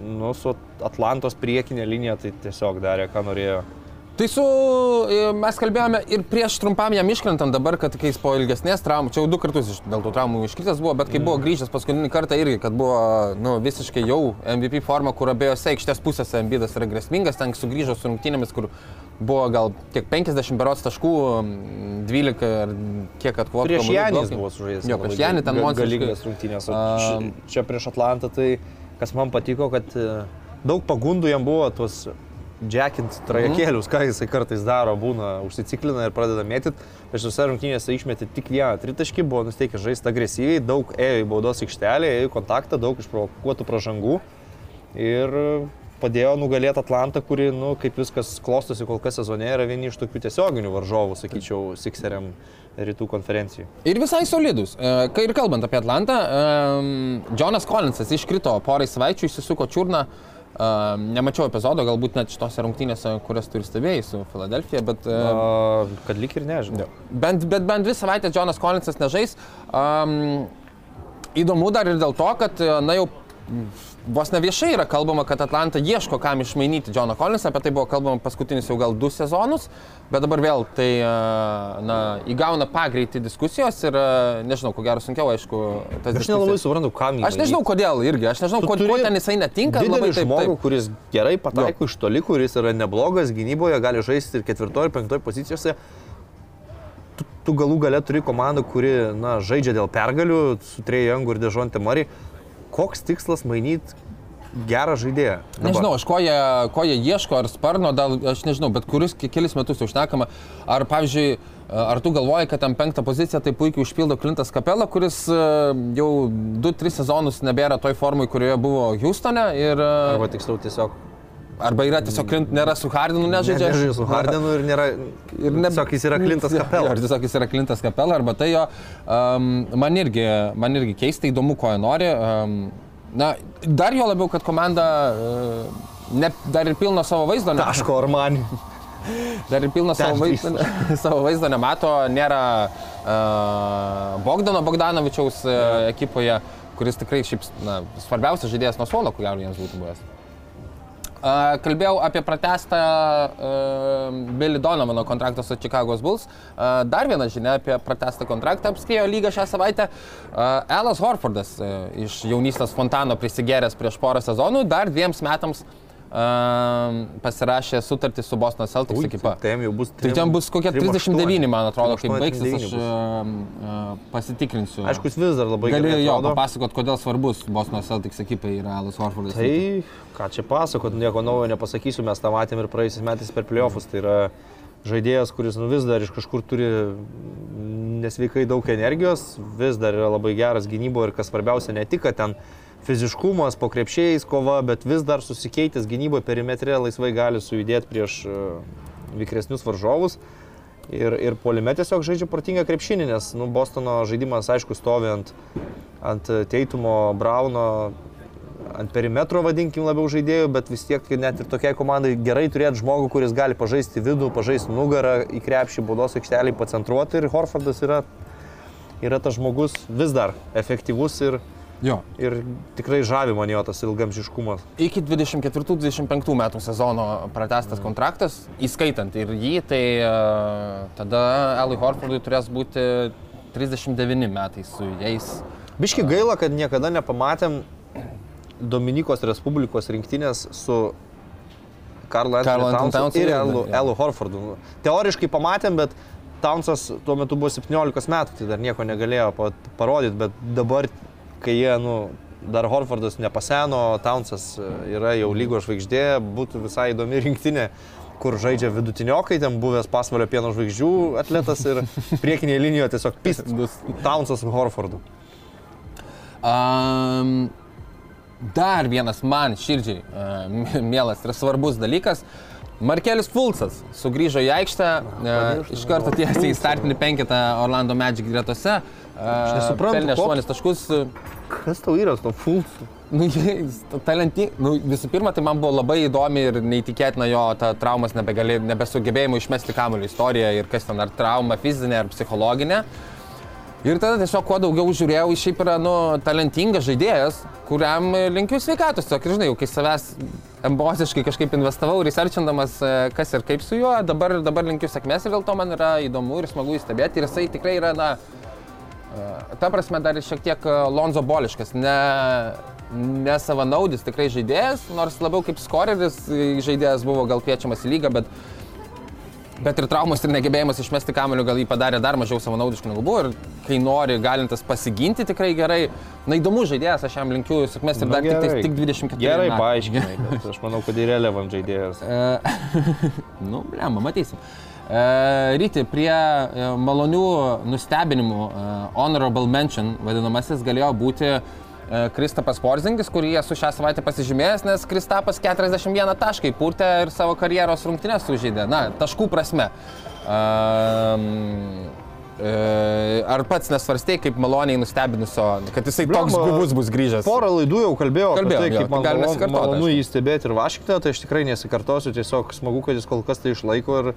nu, su Atlantos priekinė linija tai tiesiog darė, ką norėjo. Tai su, e, mes kalbėjome ir prieš trumpam jam iškrentant dabar, kad kai jis po ilgesnės traumų, čia jau du kartus iš, dėl tų traumų iškritęs buvo, bet kai buvo grįžęs paskutinį kartą irgi, kad buvo nu, visiškai jau MVP forma, kur abiejose aikštės pusėse Embidas yra grėsmingas, ten sugrįžo su rungtynėmis, kur buvo gal kiek 50 berots taškų, m, 12 ar kiek atkovotų. Prieš Janį buvo sužaidęs. Jo, prieš Janį ten monstriškai. Galingas rungtynės. o čia prieš Atlantą tai, kas man patiko, kad e, daug pagundų jam buvo tuos džekint trajekėlius, ką jisai kartais daro, būna užsiciklina ir pradeda mėtyti. Prieš visą rungtynėse išmetė tik vieną tritaškį, buvo nusteikęs žaisti agresyviai, daug ėjo į baudos aikštelę, ėjo į kontaktą, daug išprovokuotų pražangų ir padėjo nugalėti Atlantą, kuri, nu, kaip viskas klostosi kol kas sezone, yra vieni iš tokių tiesioginių varžovų, sakyčiau, Sixeriam rytų konferencijų. Ir visai solidus. E, Kai ir kalbant apie Atlantą, em, Jonas Collinsas iškrito porai savaičių, įsisuko čiurną. Uh, nemačiau epizodo, galbūt net šitose rungtynėse, kurias turi stebėjai su Filadelfija, bet uh, A, kad lik ir nežinau. bent, bet bent dvi savaitės Jonas Collinsas nežais. Um, įdomu dar ir dėl to, kad, e, na jau vos ne viešai yra kalbama, kad Atlanta ieško, kam išmainyti Johną Collinsą, apie tai buvo kalbama paskutinius jau gal du sezonus, bet dabar vėl tai, e, na, įgauna pagreitį diskusijos ir, e, nežinau, ko gero sunkiau, aišku, tas Aš nelabai diskusijas. suprantu, kam jį. Aš nežinau, kodėl irgi, aš nežinau, Tu ko, turi ko ten jisai netinka. Labai taip, žmogus, taip. kuris gerai pataiko iš toli, kuris yra neblogas gynyboje, gali žaisti ir ketvirtoje, ir penktoje pozicijose. Tu, tu galų gale turi komandą, kuri na, žaidžia dėl pergalių su Trejangu ir Dežonte Mari. Koks tikslas mainyti gerą žaidėją? dabar? Nežinau, aš ko jie, ko jie ieško, ar sparno, dal, aš nežinau, bet kuris ke- kelis metus jau šnekama. Ar, pavyzdžiui, ar tu galvoji, kad tam penktą poziciją tai puikiai užpildo Klintas Kapela, kuris e, jau 2-3 sezonus nebėra toj formai, kurioje buvo Houstone ir... e, Arba tiksliau tiesiog Arba yra tiesiog Klint, nėra su Hardinu, nežaidžia. nežaidžia su Hardenu ir nėra... Ir ne... Tiesiog jis yra Klintas Kapela. Ar tiesiog jis yra Klintas Kapela, arba tai jo. Um, man, irgi, man irgi keista, įdomu, ko jie nori. Um, na, dar jo labiau, kad komanda uh, ne, dar ir pilno savo vaizdo. ne- Taško Armani. Dar ir pilną savo Ten vaizdą, savo vaizdą nemato, nėra uh, Bogdano Bogdanovičiaus uh, ekipoje, kuris tikrai šiaip na, svarbiausias žaidėjas nuo suolo, gero jiems būtų buvęs. Kalbėjau apie pratestą Billy Donovano kontraktą su Chicago's Bulls. Dar viena žinia apie pratestą kontraktą apskriejo lygą šią savaitę. Elas Horfordas iš jaunystės fontano prisigeręs prieš porą sezonų, dar dviems metams pasirašė sutartį su Boston Celtics ekipa. Tai jam jau bus... Tai ten bus kokie 39, man atrodo, kai 38, baigsis, aš 39 bus. uh, pasitikrinsiu. Aišku, jis vis dar labai Galiu gerai jo atrodo. papasakot, kodėl svarbus Boston Celtics ekipai yra Alas Horfordas. Tai ką čia pasakot, nieko naujo nepasakysiu, mes tą matėm ir praėjusiais metais per playoffus. Tai yra žaidėjas, kuris nu, vis dar iš kažkur turi nesveikai daug energijos, vis dar yra labai geras gynybo ir kas svarbiausia, ne tik, kad ten fiziškumas, po krepšiais kova, bet vis dar susikeitęs gynyboje perimetre laisvai gali sujudėti prieš e, vikresnius varžovus. Ir, ir polime tiesiog žaidžia protingą krepšinį, nes nu, Bostono žaidimas, aišku, stovi ant, ant Teitumo, Brauno, ant perimetro, vadinkim, labiau žaidėjų, bet vis tiek net ir tokiai komandai gerai turėti žmogų, kuris gali pažaisti vidų, pažaisti nugarą į krepšį, baudos aikštelį, pacentruoti ir Horfordas yra, yra tas žmogus vis dar efektyvus ir, Jo. ir tikrai žavi man jo tas ilgamžiškumas. Iki 24-25 metų sezono pratestas kontraktas, įskaitant ir jį, tai uh, tada Elui Horfordui turės būti 39 metai su jais. Biški gaila, kad niekada nepamatėm Dominikos Respublikos rinktinės su Karlo Townsu ir Elu, Horfordu. Teoriškai pamatėm, bet Townsas tuo metu buvo 17 metų, tai dar nieko negalėjo pa- parodyti, bet dabar, kai jie, nu, dar Horfordas nepaseno, Townsas e, yra jau lygo žvaigždė, būtų visai įdomi rinktinė kur žaidžia vidutiniokai, ten buvęs pasvalio pieno žvaigždžių atletas ir priekinėje linijoje tiesiog pist Townsas su Horfordu. Um, dar vienas man širdžiai uh, mielas ir svarbus dalykas. Markelis Fulcas sugrįžo į aikštę, uh, iš karto tiesiai į startinį penketą Orlando Magic gretose. Aš nesuprantu, Pelnė koks- 8 taškus. Kas tau yra to fulsu? Nu, jis talentingas. Nu, visų pirma, tai man buvo labai įdomi ir neįtikėtina jo ta traumas nebegali, nebesugebėjimo išmesti kamuolį istorija ir kas ten, ar trauma fizinė, ar psichologinė. Ir tada tiesiog kuo daugiau žiūrėjau, jis šiaip yra, nu, talentingas žaidėjas, kuriam linkiu sveikatos. Tiesiog, žinai, jau kai savęs emociškai kažkaip investavau, researchindamas, e, kas ir kaip su juo, dabar, dabar linkiu sėkmės ir dėl to man yra įdomu ir smagu jį stebėti. Ir jisai tikrai yra, na, ta prasme dar ir šiek tiek e, Lonzo Boliškas, ne, ne savanaudis tikrai žaidėjas, nors labiau kaip skoreris e, žaidėjas buvo gal kviečiamas į lygą, bet Bet ir traumos ir negebėjimas išmesti kamelių gal jį padarė dar mažiau savanaudiškų negu buvo. Ir kai nori, galintas pasiginti tikrai gerai. Na įdomus žaidėjas, aš jam linkiu sėkmės ir Na, dar tik, gerai. tais- tik 24 Gerai, paaiškinai. Aš manau, kad irrelevant žaidėjas. E, nu, blemba, matysim. E, Ryti, prie e, malonių nustebinimų e, Honorable Mention vadinamasis galėjo būti Kristapas Porzingis, kurį esu šią savaitę pasižymėjęs, nes Kristapas 41 taškai purtė ir savo karjeros rungtynės sužaidė. Na, taškų prasme. Um, Ar pats nesvarstėjai, kaip maloniai nustebinusio, kad jisai toks Blemba, guvus bus grįžęs? Porą laidų jau kalbėjau Kalbėjom, apie tai, kaip tai man malonu, malonu jį stebėti ir Vašingtoną, tai aš tikrai nesikartosiu, tiesiog smagu, kad jis kol kas tai išlaiko ir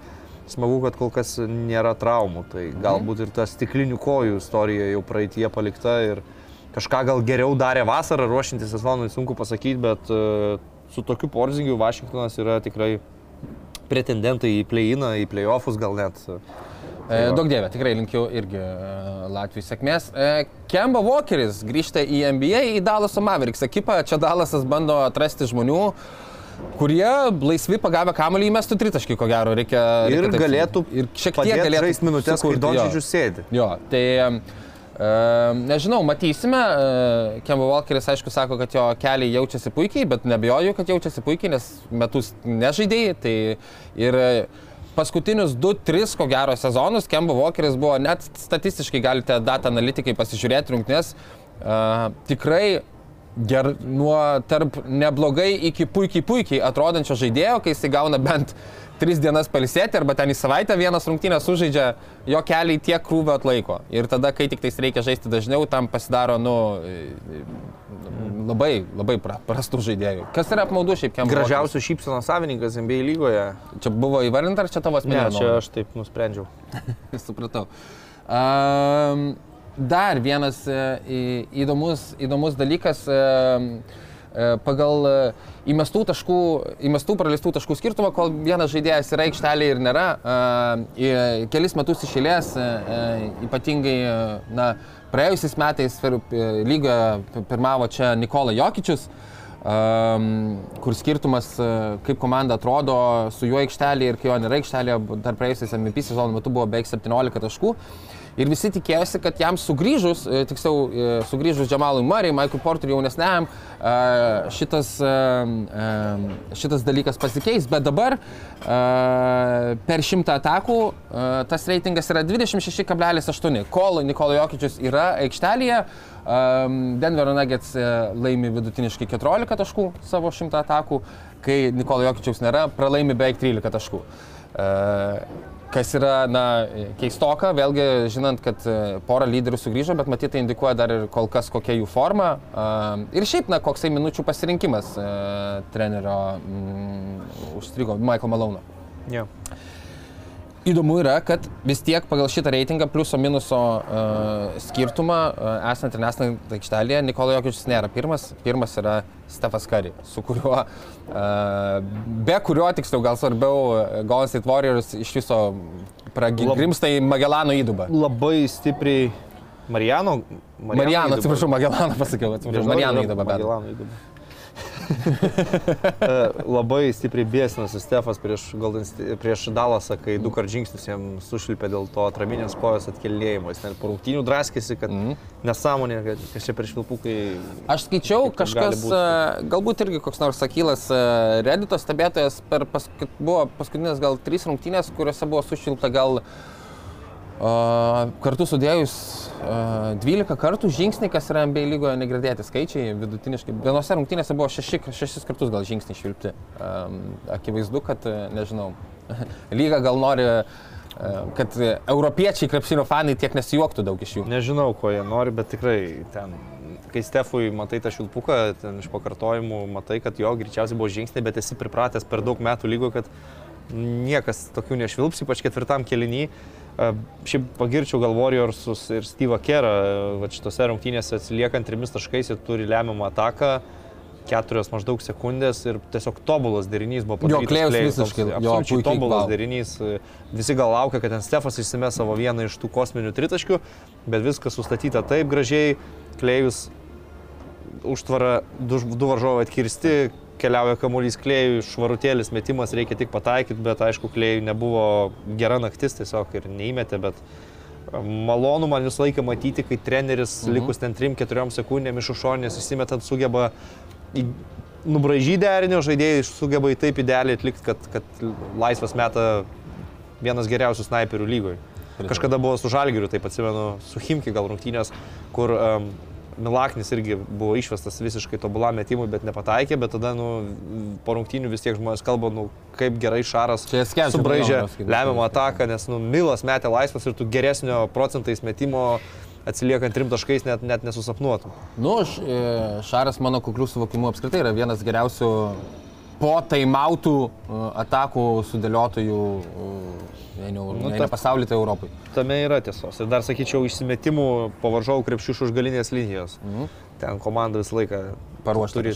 smagu, kad kol kas nėra traumų. Tai Mhm. galbūt ir ta stiklinių kojų istorija jau praeitie palikta ir kažką gal geriau darė vasarą, ruošintis sezonui, sunku pasakyti, bet e, su tokiu porzingiu Vašingtonas yra tikrai pretendentai į play-iną, į play-offus gal net. E, Daug dievė, tikrai linkiu irgi e, Latvijai sėkmės. Kemba Walkeris grįžta į NBA, į Dallaso Mavericks ekipą. Čia Dallasas bando atrasti žmonių, kurie laisvi pagavę kamuolį įmestų tritaškį, ko gero. Reikia, Ir reikia taip- galėtų ir šiek tiek galėtų žaisti minutės, jo. Dončičius sėdi. Jo, tai e, nežinau, matysime. E, Kemba Walkeris aišku sako, kad jo keliai jaučiasi puikiai, bet nebejoju, kad jaučiasi puikiai, nes metus nežaidėjai. Tai ir paskutinius 2-3 ko gero sezonus Kemba Walkeris buvo net statistiškai galite data analitikai pasižiūrėti rungtynės. E, tikrai ger, nuo tarp neblogai iki puikiai puikiai atrodančio žaidėjo, kai jis gauna bent tris dienas palisėti arba ten į savaitę vienas rungtynės sužaidžia, jo keliai tiek krūvio atlaiko. Ir tada, kai tik tais reikia žaisti dažniau, tam pasidaro, nu, labai, labai pra- prastų žaidėjų. Kas yra apmaudu šiaip Kemba? Gražiausių šypsenos savininkas NBA lygoje. Čia buvo įvardinta ar čia tavo Ne, asmeninė? čia aš taip nusprendžiau. Supratau. Um, dar vienas e, įdomus, įdomus dalykas. e, e, Pagal įmestų, taškų, įmestų praleistų taškų skirtumą, kol vienas žaidėjas yra aikštelėje ir nėra, kelis metus išėlės, ypatingai na, praėjusiais metais lygoje pirmavo čia Nikola Jokičius, um, kur skirtumas, kaip komanda atrodo su juo aikštelėje ir kai jo nėra aikštelėje, dar praėjusiais MVP sezono metu buvo beveik 17 taškų. Ir visi tikėjosi, kad jam sugrįžus, e, tiksliau e, sugrįžus Džamalui Murray, Michael Porteriui jaunesniam, e, šitas, šitas dalykas pasikeis. Bet dabar per šimtą atakų tas reitingas yra 26,8. Kol Nikolo Jokičius yra aikštelėje, Denverio Nuggets laimi vidutiniškai 14 taškų savo šimtą atakų, kai Nikolo Jokičiaus nėra, pralaimi beveik 13 taškų. E, Kas yra, na, keistoka, vėlgi žinant, kad e, pora lyderių sugrįžo, bet matyt, tai indikuoja dar ir kol kas kokia jų forma. A, Ir šiaip, na, koksai minučių pasirinkimas e, trenerio mm, užstrigo Michael Malone. Ja. Įdomu yra, kad vis tiek pagal šitą reitingą pliuso minuso uh, skirtumą, uh, esant ir nesant aikštelėje, Nikola Jokičius nėra pirmas, pirmas yra Stefas Kari, su kuriuo, uh, be kurio tiksliau gal svarbiau, Golden State Warriors iš viso pragrimsta į Magelano įdubą. Labai stipriai. Marijano. Marijano, atsiprašau, Magelaną pasakiau, atsiprašau, Marijano įdubą. Marijano įdubą. E, Labai stipriai bėsinosi Stefas prieš, Sta- prieš Dalasą, kai du kart žingsnius jam sušilpė dėl to atraminės kojos atkelėjimo. Jis net po rungtynių draskėsi, kad mm. nesąmonė, kad kas čia prieš vilpukai. Aš skaičiau, Kaip gali kažkas, būt? galbūt irgi koks nors sakylas Reddito stebėtojas, per paskut, buvo paskutinės gal trys rungtynės, kuriuose buvo sušilta gal uh, kartu sudėjus 12 kartų žingsniai, kas yra MBA lygoje negirdėti skaičiai, vidutiniškai. Vienose rungtynėse buvo šeši, šešis kartus gal žingsniai švilpti. Akivaizdu, kad, e, nežinau, lyga gal nori e, kad europiečiai krepšinio fanai tiek nesijuoktų daug iš jų. Nežinau, ko jie nori, bet tikrai ten, kai Stefui matai tą šilpuką, ten iš pakartojimų, matai, kad jo greičiausiai buvo žingsniai, bet esi pripratęs per daug metų lygo, kad niekas tokių nešvilps, ypač ketvirtam kelinį. E, Šiaip pagirčiau gal Warriorsus ir Steve'ą Kerą, va šitose rungtynėse atsiliekant trimis taškais ir turi lemiamą ataką keturios maždaug sekundės ir tiesiog tobulas derinys buvo Jo, padarytas. Klėjus Klėjus visiškai, toks jo, puikiai, tobulas vau. derinys. Visi gal laukia, kad ten Stefas išsime savo vieną iš tų kosminių tritaškių, bet viskas sustatyta taip gražiai. Klėjus užtvara, du, du varžovai atkirsti, keliauja kamuolys klėjui, švarutėlis metimas reikia tik pataikyti, bet aišku, klėjui nebuvo gera naktis tiesiog ir neįmetė, bet e, malonu man visą laiką matyti, kai treneris mhm. likus ten 3-4 sekundėm iš užšonės įsimetant sugeba nubražyti derinio, žaidėjai sugeba į taip idealiai atlikti, kad, kad laisvas meta vienas geriausių snaiperių lygoje. Kažkada buvo su Žalgiriu, taip atsimenu, su Himki gal rungtynės, kur um, Milaknis irgi buvo išvestas visiškai tobulam metimui, bet nepataikė, bet tada nu, po rungtynių vis tiek žmonės kalba, nu, kaip gerai Šaras subraižė lemiamą ataką, nes nu, Milas metė laisvas ir tu geresnio procentais metimo atsiliekant trim taškais net, net nesusapnuotum. Nu, e, Šaras mano kuklių suvokimų apskritai yra vienas geriausių po taimautų e, atakų sudėliotojų vieni, nu, ne pasaulyje, tai Europai. Tame yra tiesos. Ir dar sakyčiau, išsimetimų pavaržau krepšių iš užgalinės linijos. Mhm. Ten komanda visą laiką paruošta turi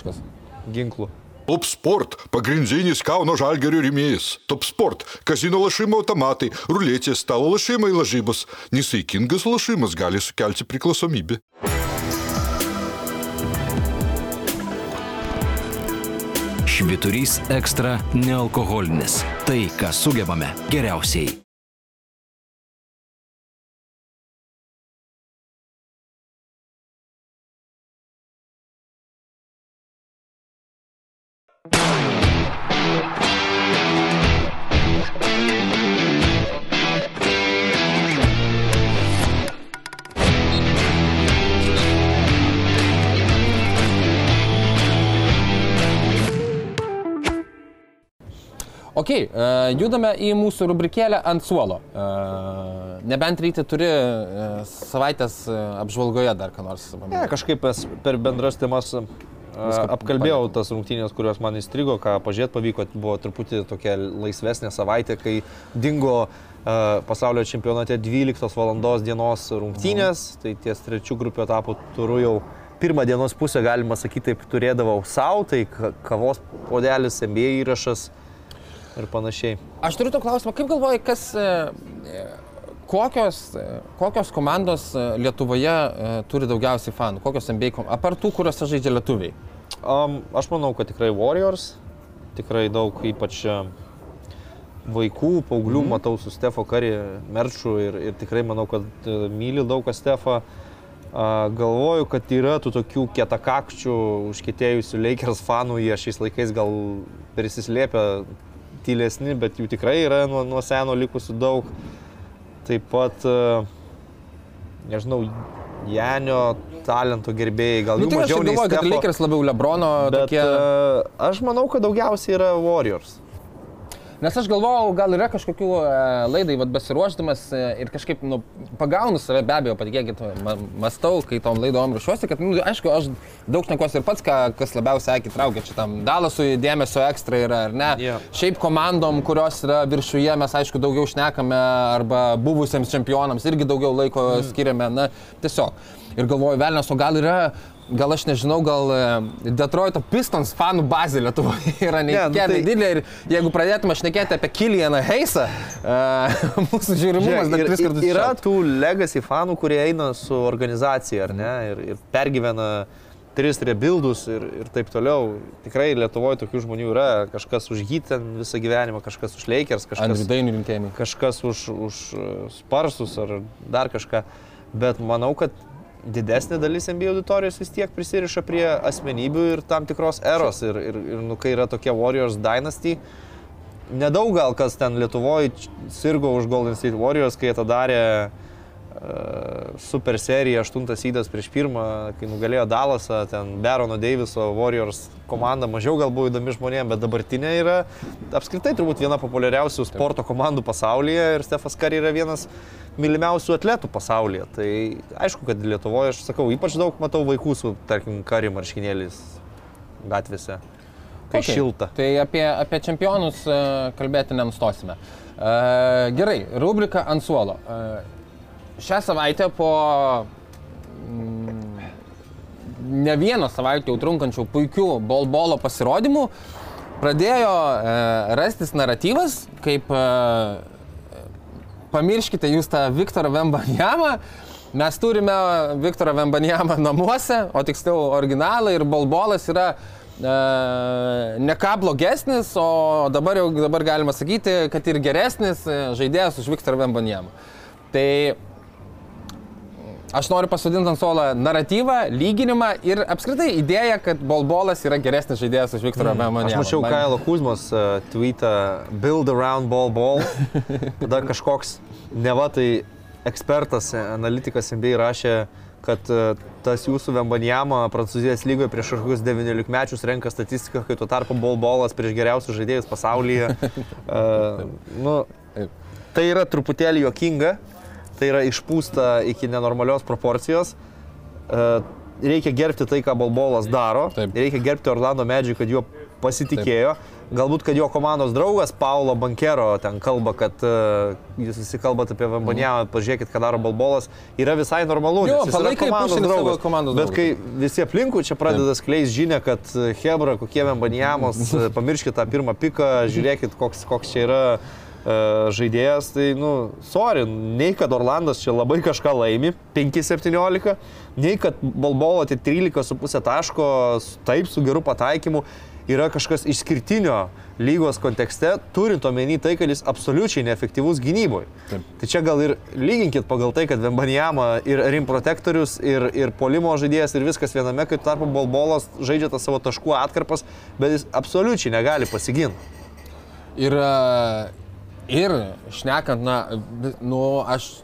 ginklų. Top Sport – pagrindinis Kauno žalgerio rėmėjas. Top Sport – kazino lašimo automatai, ruletės, stalo lašimai lažybos. Nesaikingas lašimas gali sukelti priklausomybę. Šviturys ekstra nealkoholinis. Tai, ką sugebame geriausiai. Ok, e, judame į mūsų rubrikėlę ant suolo. E, nebent ryte turi e, savaitės apžvalgoje dar ką nors. Ne, kažkaip per bendras temas a, apkalbėjau tas rungtynės, kurios man įstrigo, ką pažiūrėti pavyko, buvo truputį tokia laisvesnė savaitė, kai dingo a, pasaulio čempionate 12 val. dienos rungtynės, tai ties trečių grupių etapų turiu jau pirmą dienos pusę, galima sakyti, taip turėdavau savo, tai ka- kavos podelis, MBA įrašas ir panašiai. Aš turiu to klausimą, kaip galvoji, kas, e, e, kokios, e, kokios komandos Lietuvoje turi daugiausiai fanų, kokios kom- apart tų, kuriuose žaidžia lietuviai? Um, aš manau, kad tikrai Warriors, tikrai daug ypač vaikų, paauglių mm. matau su Stefo Kari, Merču ir, ir tikrai manau, kad myli daug kas Stefą. Uh, galvoju, kad yra tų tokių kietakakčių, užkėtėjusių Lakers fanų, jie šiais laikais gal prisislėpia tylesni, bet jų tikrai yra nuo, nuo seno likusių daug. Taip pat, uh, nežinau, Janio talento gerbėjai, gal Nu, tai mažiau nei galvoju, kad. Lakers labiau Lebrono Bet tokie. tokie... aš manau, kad daugiausiai yra Warriors. Nes aš galvojau, gal yra kažkokių e, laidai, vad besiruošdamas e, ir kažkaip, nu, pagaunu save, be abejo, patikėkit, ma, mastau, kai tom laidom ruošiuosi, kad, nu, aišku, aš daug šnekuosi ir pats, ką, kas labiausiai akį traukia, čia tam Dalasui dėmesio ekstra yra, ar ne? Jo. Šiaip komandom, kurios yra viršuje, mes, aišku, daugiau šnekame, arba buvusiems čempionams irgi daugiau laiko mm. skiriame, na, tiesiog. Ir galvoju, velnės, o gal yra Gal aš nežinau, gal e, Detroito Pistons fanų bazė Lietuvoje yra nu neįtikėtinai tai- didelė ir jeigu pradėtume šnekėti apie Kilianą Heisą, uh, mūsų žiūrimumas dar tris kartus yra išaugs. tų legacy fanų, kurie eina su organizacija, ar ne, ir, ir pergyvena tris rebuildus ir, ir taip toliau. Tikrai Lietuvoje tokių žmonių yra, kažkas už jį ten visą gyvenimą, kažkas už Lakers, kažkas, kažkas už, už uh, Sparsus ar dar kažką. Bet manau, kad didesnė dalis MBA auditorijos vis tiek prisiriša prie asmenybių ir tam tikros eros. Ir, ir, ir nu, kai yra tokia Warriors Dynasty, nedaug gal kas ten Lietuvoje sirgo už Golden State Warriors, kai jie tą darė super serija, aštuntas įdas prieš pirmą, kai nugalėjo Dalasą, ten Barono Daviso Warriors komanda mažiau gal buvo įdomi žmonėms, bet dabartinė yra apskritai turbūt viena populiariausių sporto komandų pasaulyje ir Stefas Kari yra vienas mylimiausių atletų pasaulyje. Tai aišku, kad Lietuvoje, aš sakau, ypač daug matau vaikų su, tarkim, Kari marškinėliais gatvėse. Kai okay. šilta. Tai apie, apie čempionus e, kalbėti nenustosime. Uh, gerai, rubrika ant suolo. Uh, šią savaitę po mm, ne vieną savaitę jau trunkančių puikių bolbolo pasirodymų pradėjo e, rastis naratyvas, kaip e, pamirškite jūs tą Viktorą Vembanjamą, mes turime Viktorą Vembanjamą namuose, o tiksliau originalą ir bolbolas yra e, ne ką blogesnis, o dabar jau dabar galima sakyti, kad ir geresnis e, žaidėjas už Viktorą Vembanjamą. Tai Aš noriu pasodinti ant suolo naratyvą, lyginimą ir apskritai idėją, kad Bolbolas yra geresnis žaidėjas už Viktorą mm. Memonį. Aš mačiau Man... Kailo Kuzmos uh, tweetą Build around ball ball. Tada kažkoks neva tai ekspertas, analitikas MBA rašė, kad uh, tas jūsų Vembanjama Prancūzijos lygoje prieš kažkokius 19 mečius renka statistiką, kai tuo tarpu Bolbolas prieš geriausius žaidėjus pasaulyje. Uh, nu, tai yra truputėlį jokinga, tai yra išpūsta iki nenormalios proporcijos. E, reikia gerbti tai, ką Balbolas daro. Taip. Reikia gerbti Orlando Medžiui, kad juo pasitikėjo. Taip. Galbūt, kad jo komandos draugas Paulo Bankero ten kalba, kad uh, jūs visi kalbate apie Vambaniamą, pažiūrėkit, ką daro Balbolas, yra visai normalu. Jo, yra komandos draugas. Komandos bet kai visi aplinkų čia pradeda skleis žinę, kad e, Hebra, kokie Vambaniamos, pamirškit tą pirmą piką, žiūrėkit, koks, koks čia yra E, žaidėjas, tai, nu, sorry, nei kad Orlandas čia labai kažką laimi, 5-17, nei kad Balbolo tai 13,5 taško, taip, su geru pataikymu, yra kažkas išskirtinio lygos kontekste, turint omeny tai, kad jis absoliučiai neefektyvus gynyboje. Tai čia gal ir lyginkit pagal tai, kad Vembanijama ir rim protektorius, ir, ir polimo žaidėjas, ir viskas viename, kai tarpu Balbolas žaidžia tą savo taškų atkarpas, bet jis absoliučiai negali pasiginti. Ir Ir šnekant, na, nu, aš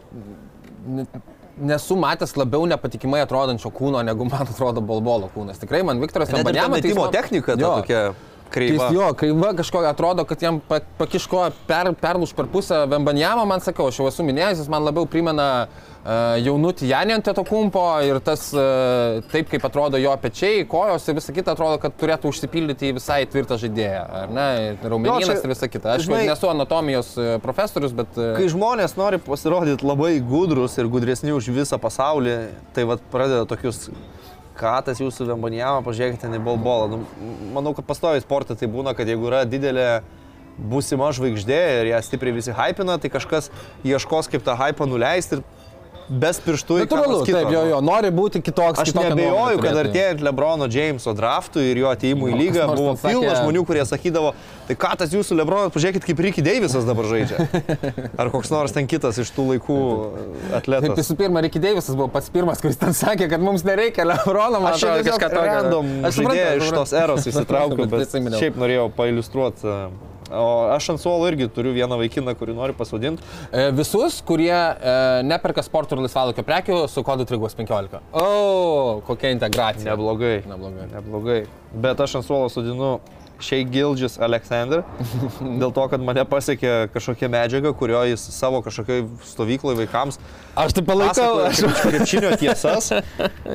nesu matęs labiau nepatikimai atrodančio kūno, negu man atrodo Balbolo kūnas. Tikrai man Viktoras Lambanėmas. Metimo technika ta tokia. Kreiva. Jis, jo, kreiva kažkokia atrodo, kad jam pakiško per, perlūš per pusę Vembanjamą, man sakau, aš jau esu minėjęs, jis man labiau primena uh, jaunutį Janį ant to kumpo ir tas taip, kaip atrodo jo pečiai, kojos ir visa kita, atrodo, kad turėtų užsipildyti į visai tvirtą žaidėją, ar ne, raumenynas ir visa kita. Aš žinai, nesu anatomijos profesorius, bet... Kai žmonės nori pasirodyti labai gudrus ir gudresni už visą pasaulį, tai vad pradeda tokius ką tas jūsų Vembanijama, pažiūrėkite, ne bolbolą. Nu, manau, kad pastoviai sportą tai būna, kad jeigu yra didelė būsima žvaigždė ir ją stipriai visi hypina, tai kažkas ieškos kaip tą hypą nuleisti ir bes pirštų į Natūralu, taip, jo, jo, nori būti kitoks. Aš nebejoju, kad artėjant Lebrono Jameso draftui ir jo atėjimui į lygą buvo pilna žmonių, kurie sakydavo, tai ką tas jūsų Lebronas, pažiūrėkit, kaip Ricky Davisas dabar žaidžia. Ar koks nors ten kitas iš tų laikų atletas. Taip, visų pirma, Ricky Davisas buvo pats pirmas, kuris ten sakė, kad mums nereikia Lebrono, man atrodo, kažką tokio. Random aš žaidėją iš tos eros įsitraukiau, bet šiaip norėjau pailustruoti O aš ant suolo irgi turiu vieną vaikiną, kurį noriu pasodinti. E, visus, kurie e, neperka sporto ir laisvalokio prekių su kodu Trigos 15. O, kokia integracija. Neblogai. Neblogai. Neblogai. Bet aš ant suolo sodinu Šiai Gildžis Aleksandr, dėl to, kad mane pasiekė kažkokia medžiaga, kurio jis savo kažkokiai stovykloje vaikams. Aš tai palaikau. Aš krepšinio tiesas.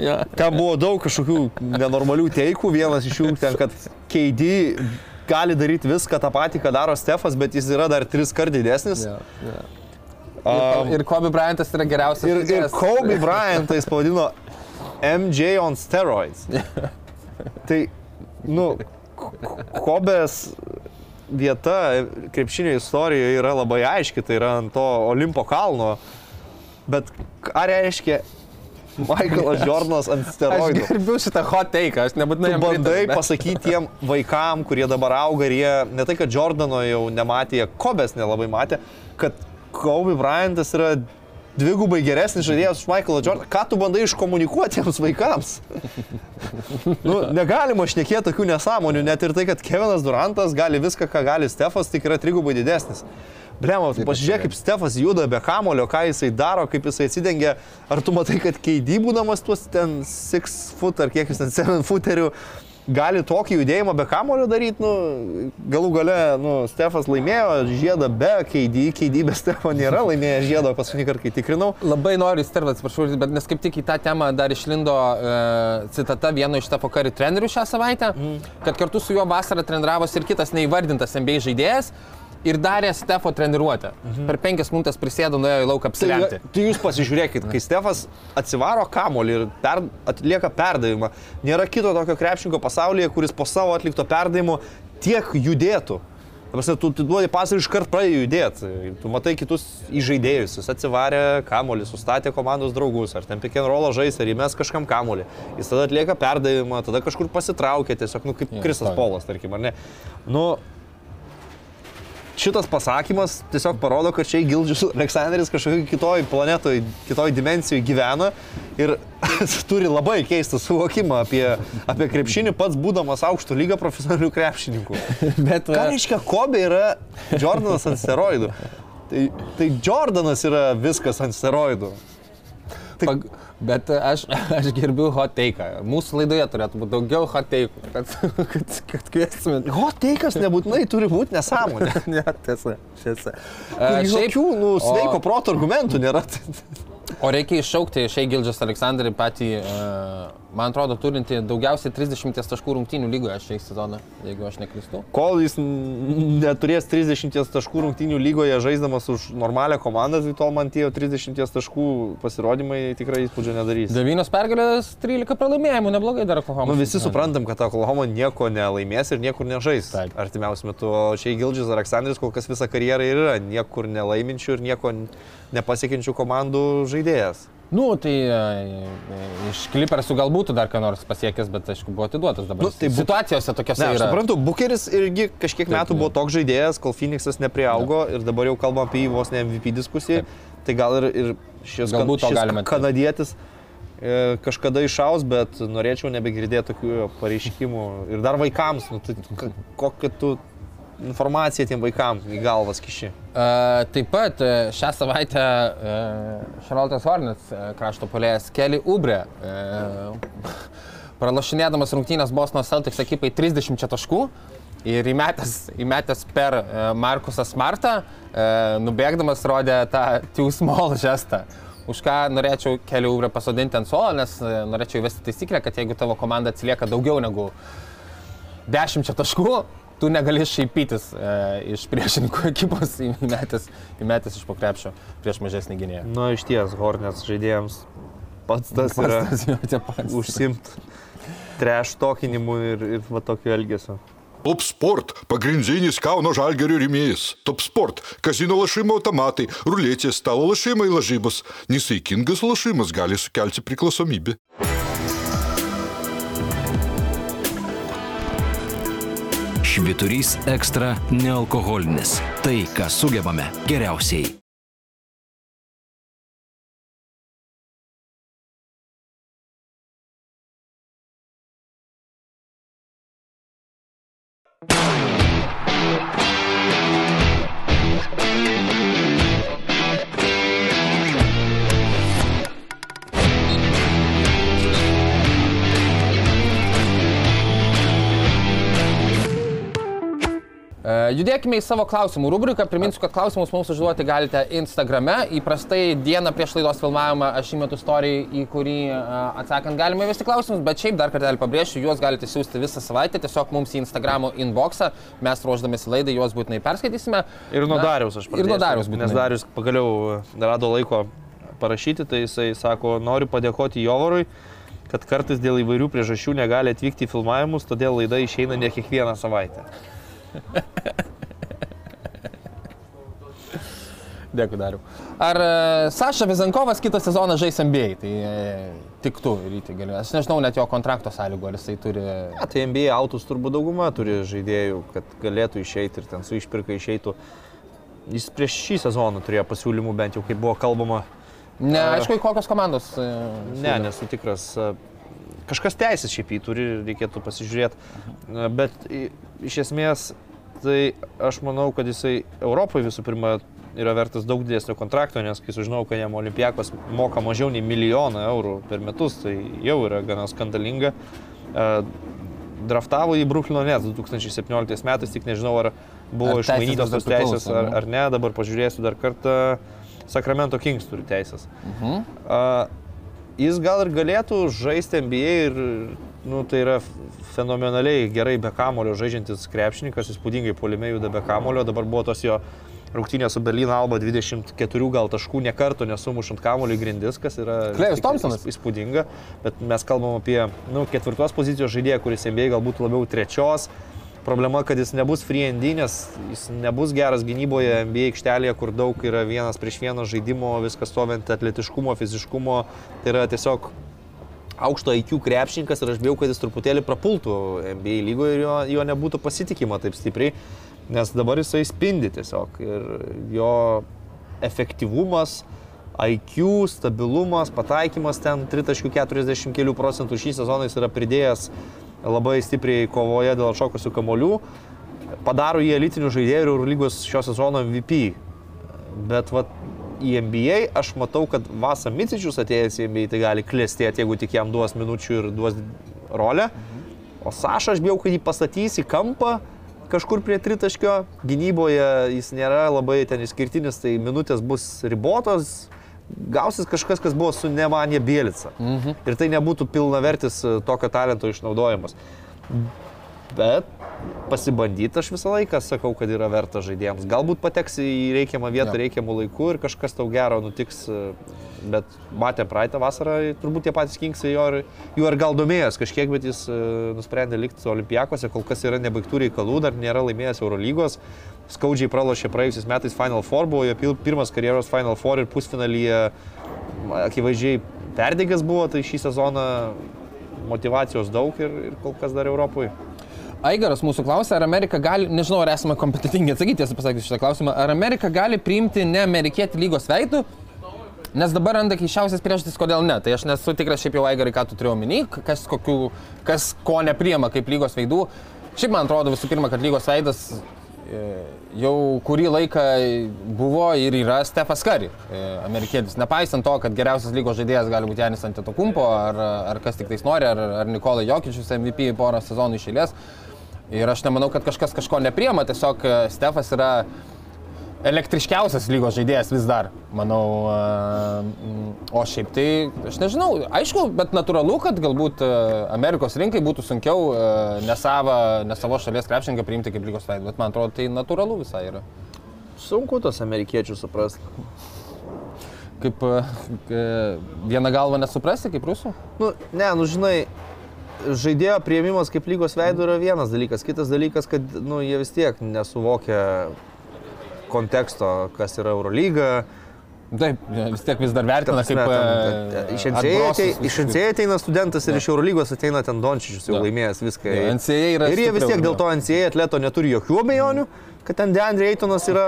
ja. Ten buvo daug kažkokių nenormalių teikų, vienas iš jų ten, kad KD gali daryti viską tą patį, ką daro Stefas, bet jis yra dar tris kart didesnis. Yeah, yeah. Um, ir, ir Kobe Bryantas yra geriausias. Ir, ir Kobe Bryantas pavadino MJ on steroids. tai, nu, Kobės vieta krepšinio istorijoje yra labai aiški, tai yra ant to Olimpo kalno. Bet ką reiškia Michaelas Jordanas ant steroidų. Aš gerbiu šitą hot take, aš nebūtinai. Tu bandai bet... pasakyti tiem vaikam, kurie dabar auga ir jie ne tai, kad Jordano jau nematė, Kobės nelabai matė, kad Kobe Bryantas yra dvigubai geresnis žaidėjas už Michaelą Jordaną. Ką tu bandai iškomunikuoti tiems vaikams? nu, negalima šnekėti tokių nesąmonių, net ir tai, kad Kevinas Durantas gali viską, ką gali Stefas, tik yra trigubai didesnis. Blemo, pasižiūrėk, kaip Stefas juda be kamulio, ką jisai daro, kaip jisai atsidengia. Ar tu matai, kad keidį būdamas tuos ten 6 foot ar kiek jis ten 7 footerių gali tokį judėjimą be kamulio daryti, nu, galų gale, nu, Stefas laimėjo žiedą be keidį, keidį be Stefo nėra laimėjęs žiedo paskutinį kartą, kai tikrinau. Labai noriu įstervę, atsiprašau, bet nes kaip tik į tą temą dar išlindo e, citata vieno iš TFO karių trenerių šią savaitę, mm. kad kartu su juo vasarą treniravosi ir kitas neįvardintas MBA žaidėjas ir darė Stefo treniruotę. Mhm. Per penkias minutės prisėdo, nuėjo į lauką apsirengti. Tai, tai jūs pasižiūrėkit, kai Stefas atsivaro kamolį ir per, atlieka perdavimą, nėra kito tokio krepšinko pasaulyje, kuris po savo atlikto perdavimo tiek judėtų. Prasme, tu, tu duodi pasą ir iškart pradėjai judėti. Tu matai kitus įžaidėjus. Jis atsivarė kamolį, sustatė komandos draugus, ar ten roll žais, ar įmes kažkam kamolį. Jis tada atlieka perdavimą, tada kažkur pasitraukia, tiesiog, nu, kaip Jo, Kristas. Polas, tarkim, ar ne. Nu, šitas pasakymas tiesiog parodo, kad čia Gildžius Aleksandris kažkokioj kitoj planetoje, kitoj dimensijoje gyvena ir turi labai keistą suvokimą apie, apie krepšinį, pats būdamas aukšto lygio profesionalių krepšininkų. Bet Ką e, reiškia, Kobe yra Jordanas ant steroidų? Tai, tai Jordanas yra viskas ant steroidų. Tai- Pag... Bet aš, aš gerbiu hot take. Mūsų laidoje turėtų būti daugiau hot take, kad, kad, kad kviestumėt. Hot teikas nebūtinai turi būti nesąmonė. Ne, tiesa, tiesa. Uh, Jokių, nu, o- sveiko proto argumentų nėra. O reikia iššaukti Šei Gildžias Aleksandrį patį, e, man atrodo, turinti daugiausiai 30 taškų rungtynių lygoje šiai sezoną, jeigu aš neklystu. Kol jis neturės 30 taškų rungtynių lygoje žaisdamas už normalią komandą, tai tol man tie 30 taškų pasirodymai tikrai įspūdžio nedarys. 9 pergalės, 13 pralaimėjimų, neblogai dar Oklahoma. Nu, visi suprantam, kad Oklahoma nieko nelaimės ir niekur nežais artimiausiu metu. O čia Gildžis Aleksandris kol kas visą karjerą yra niekur nelaiminčių ir nieko nepasiekiančių komandų žaidėjas. Nu, tai e, e, iš Klipersų galbūt dar ką nors pasiekęs, bet aišku, buvo atiduotas dabar. Nu, tai bu- situacijose tokiose Ne, yra. suprantu, Bucheris irgi kažkiek Taip, metų ne. buvo toks žaidėjas, kol Phoenixas nepriaugo ir dabar jau kalbam apie jį vos ne MVP diskusiją. Tai gal ir, ir šis, Galbūt šis tikėtis. kanadietis e, kažkada išaus, bet norėčiau nebegirdėti tokių pareiškimų. Ir dar vaikams, nu, tai kokią tu informaciją tiem vaikams į galvas kiši. E, Taip pat šią savaitę Šarlotas Hornets e, krašto polėjas Kelly Ubre, e, pralašinėdamas rungtynės Bosno Celtics ekipai 30 taškų ir įmetęs, įmetęs per Markusą Smartą, nubėgdamas rodė tą too small žestą. Už ką norėčiau Kelly Ubre pasodinti ant suolo, nes norėčiau įvesti taisyklę, kad jeigu tavo komanda atsilieka daugiau negu 10 taškų, tu negali šaipytis e, iš priešininkų ekipos įmetęs, įmetęs iš pokrepšio prieš mažesnį gynėją. Nu, iš ties, Hornets žaidėjams pats tas pats yra tas, jo, pats. užsimt treš tokinimu ir, ir va tokiu elgesiu. Top Sport – pagrindinis Kauno žalgerio rėmėjas. Top Sport – kazino lašimo automatai, ruletės, stalo lašimai lažybos. Nesaikingas lašimas gali sukelti priklausomybę. Švyturys ekstra nealkoholinis. Tai, ką sugebame geriausiai. Judėkime į savo klausimų rubriką. Priminsiu, kad klausimus mums užduoti galite Instagrame. Įprastai dieną prieš laidos filmavimą aš įmetu istoriją, į kurį e, atsakant galime įvesti klausimus, bet šiaip dar kartelį pabrėšiu, juos galite siūsti visą savaitę tiesiog mums į Instagramo inboxą. Mes ruoždamėsi laidai juos būtinai perskaitysime. Ir nuo Dariaus aš Ir pradėsiu. nuo Darius būtinai. Nes Darius pagaliau e, rado laiko parašyti, tai jisai sako, noriu padėkoti Jovarui, kad kartais dėl įvairių priežasčių negali atvykti į filmavimus, todėl laida išeina ne kiekvieną savaitę. Dėkui, Dariu. Ar e, Saša Vizankovas kitą sezoną žais NBA? Tai e, tik tu, ryti gali. Aš nežinau net jo kontrakto sąlygų, ar jisai turi... Ja, tai NBA autus turbūt dauguma turi žaidėjų, kad galėtų išeiti ir ten su išpirka išeitų. Jis prieš šį sezoną turėjo pasiūlymų, bent jau kaip buvo kalbama. Ne, A. aišku, kokios komandos. e, Ne, siūlė. nesu tikras. Kažkas teisės šiaip jį turi, reikėtų pasižiūrėti. Bet i- iš esmės Tai aš manau, kad jisai Europoje visų pirma yra vertas daug didesnio kontrakto, nes kai sužinau, kad jam Olimpijakos moka mažiau nei milijoną eurų per metus, tai jau yra gana skandalinga. E, Draftavo į Bruklino Nets 2017 metais, tik nežinau, ar buvo Ar išmainytos tos teisės ar, ar ne, dabar pažiūrėsiu dar kartą. Sacramento Kings turi teisės. Mhm. Uh, jis gal ir galėtų žaisti NBA ir, nu, tai yra fenomenaliai gerai be kamulio žaidžiantis krepšininkas, įspūdingai polime juda be kamulio, dabar buvo tos jo rungtynės su Berlyno Alba 24 gal taškų nekarto nesumušant kamulio į grindis, kas yra Klejus Thompsonas. įs- įspūdinga, bet mes kalbam apie nu, ketvirtos pozicijos žaidėją, kuris NBA galbūt labiau trečios. Problema, kad jis nebus free and nes jis nebus geras gynyboje NBA aikštelėje, kur daug yra vienas prieš vieną žaidimo, viskas stovint atletiškumo, fiziškumo. Tai yra tiesiog aukšto IQ krepšininkas ir aš bijau, kad jis truputėlį prapultų NBA lygoje ir jo, jo nebūtų pasitikima taip stipriai, nes dabar jisai spindi tiesiog ir jo efektyvumas, IQ, stabilumas, pataikymas ten 3,40 kelių procentų šį sezoną jis yra pridėjęs labai stipriai kovoje dėl atšokusių kamolių, padaro jį elitinių žaidėjų ir Eurolygos šio sezono MVP. Bet vat, į NBA aš matau, kad Vasa Micičius atėjęs į NBA tai gali klėstėti, jeigu tik jam duos minučių ir duos rolę. O Saša aš bijau, kad jį pastatys į kampą kažkur prie tritaškio. Gynyboje jis nėra labai ten išskirtinis, tai minutės bus ribotos. Gausis kažkas, kas buvo su Nemanė Bielica. Mhm. Ir tai nebūtų pilnavertis tokio talento išnaudojimas. Bet pasibandyti aš visą laiką sakau, kad yra verta žaidėjams. Galbūt pateks į reikiamą vietą, Jo. reikiamų laikų ir kažkas tau gero nutiks. Bet matėm praeitą vasarą, turbūt tie patys Kingsai jo ir, juo ir gal domėjęs kažkiek, bet jis e, nusprendė likti su Olimpijakose, kol kas yra nebaigtų reikalų, dar nėra laimėjęs Eurolygos. Skaudžiai pralošė praėjusiais metais Final Four, buvo jo pirmas karjeros Final Four ir pusfinalyje akivaizdžiai perdėgęs buvo, tai šį sezoną motivacijos daug ir, ir kol kas dar Europoje. Aigaras mūsų klausė, ar Amerika gali, nežinau, ar esame kompetitingi atsakyti, tiesą pasakius šitą klausimą, ar Amerika gali priimti ne amerikietį lygos veidų, nes dabar randa keiščiausias priežastis, kodėl ne. Tai aš nesu tikras šiaip jau Aigarai, ką tu turėjai omeny, kas, kokių, kas ko nepriema kaip lygos veidų. Šiaip man atrodo visų pirma, kad lygos veidas e, jau kurį laiką buvo ir yra Stefas Kari, amerikietis. Nepaisant to, kad geriausias lygos žaidėjas gali būti Janis Antetokumpo, ar, ar kas tik tais nori, ar, ar Nikolai Jokičius MVP porą sezonų iš eilės. Ir aš nemanau, kad kažkas kažko nepriema, tiesiog e, Stefas yra elektriškiausias lygos žaidėjas vis dar, manau. e, mm, O šiaip tai, aš nežinau, aišku, bet natūralu, kad galbūt e, Amerikos rinkai būtų sunkiau e, ne, savo, ne savo šalies krepšininką priimti kaip lygos veidą, bet man atrodo, tai natūralu visai yra. Sunku tos amerikiečių suprasti. Kaip vieną galvą nesuprasti, kaip rusų? Nu, ne, nu žinai, žaidėjo prieimimas kaip lygos veidų yra vienas dalykas. Kitas dalykas, kad nu, jie vis tiek nesuvokia konteksto, kas yra Eurolyga. Taip, vis tiek vis dar vertina kaip... e, Iš NCAA atbrosus atei- visokius. iš NCAA ateina studentas ir iš Eurolygos ateina ten Dončičius, jau Jo. laimėjęs viską. Yra ir jie vis stipriau, tiek dėl to NCAA atleto neturi jokių abejonių, kad ten Deandre Eitonas yra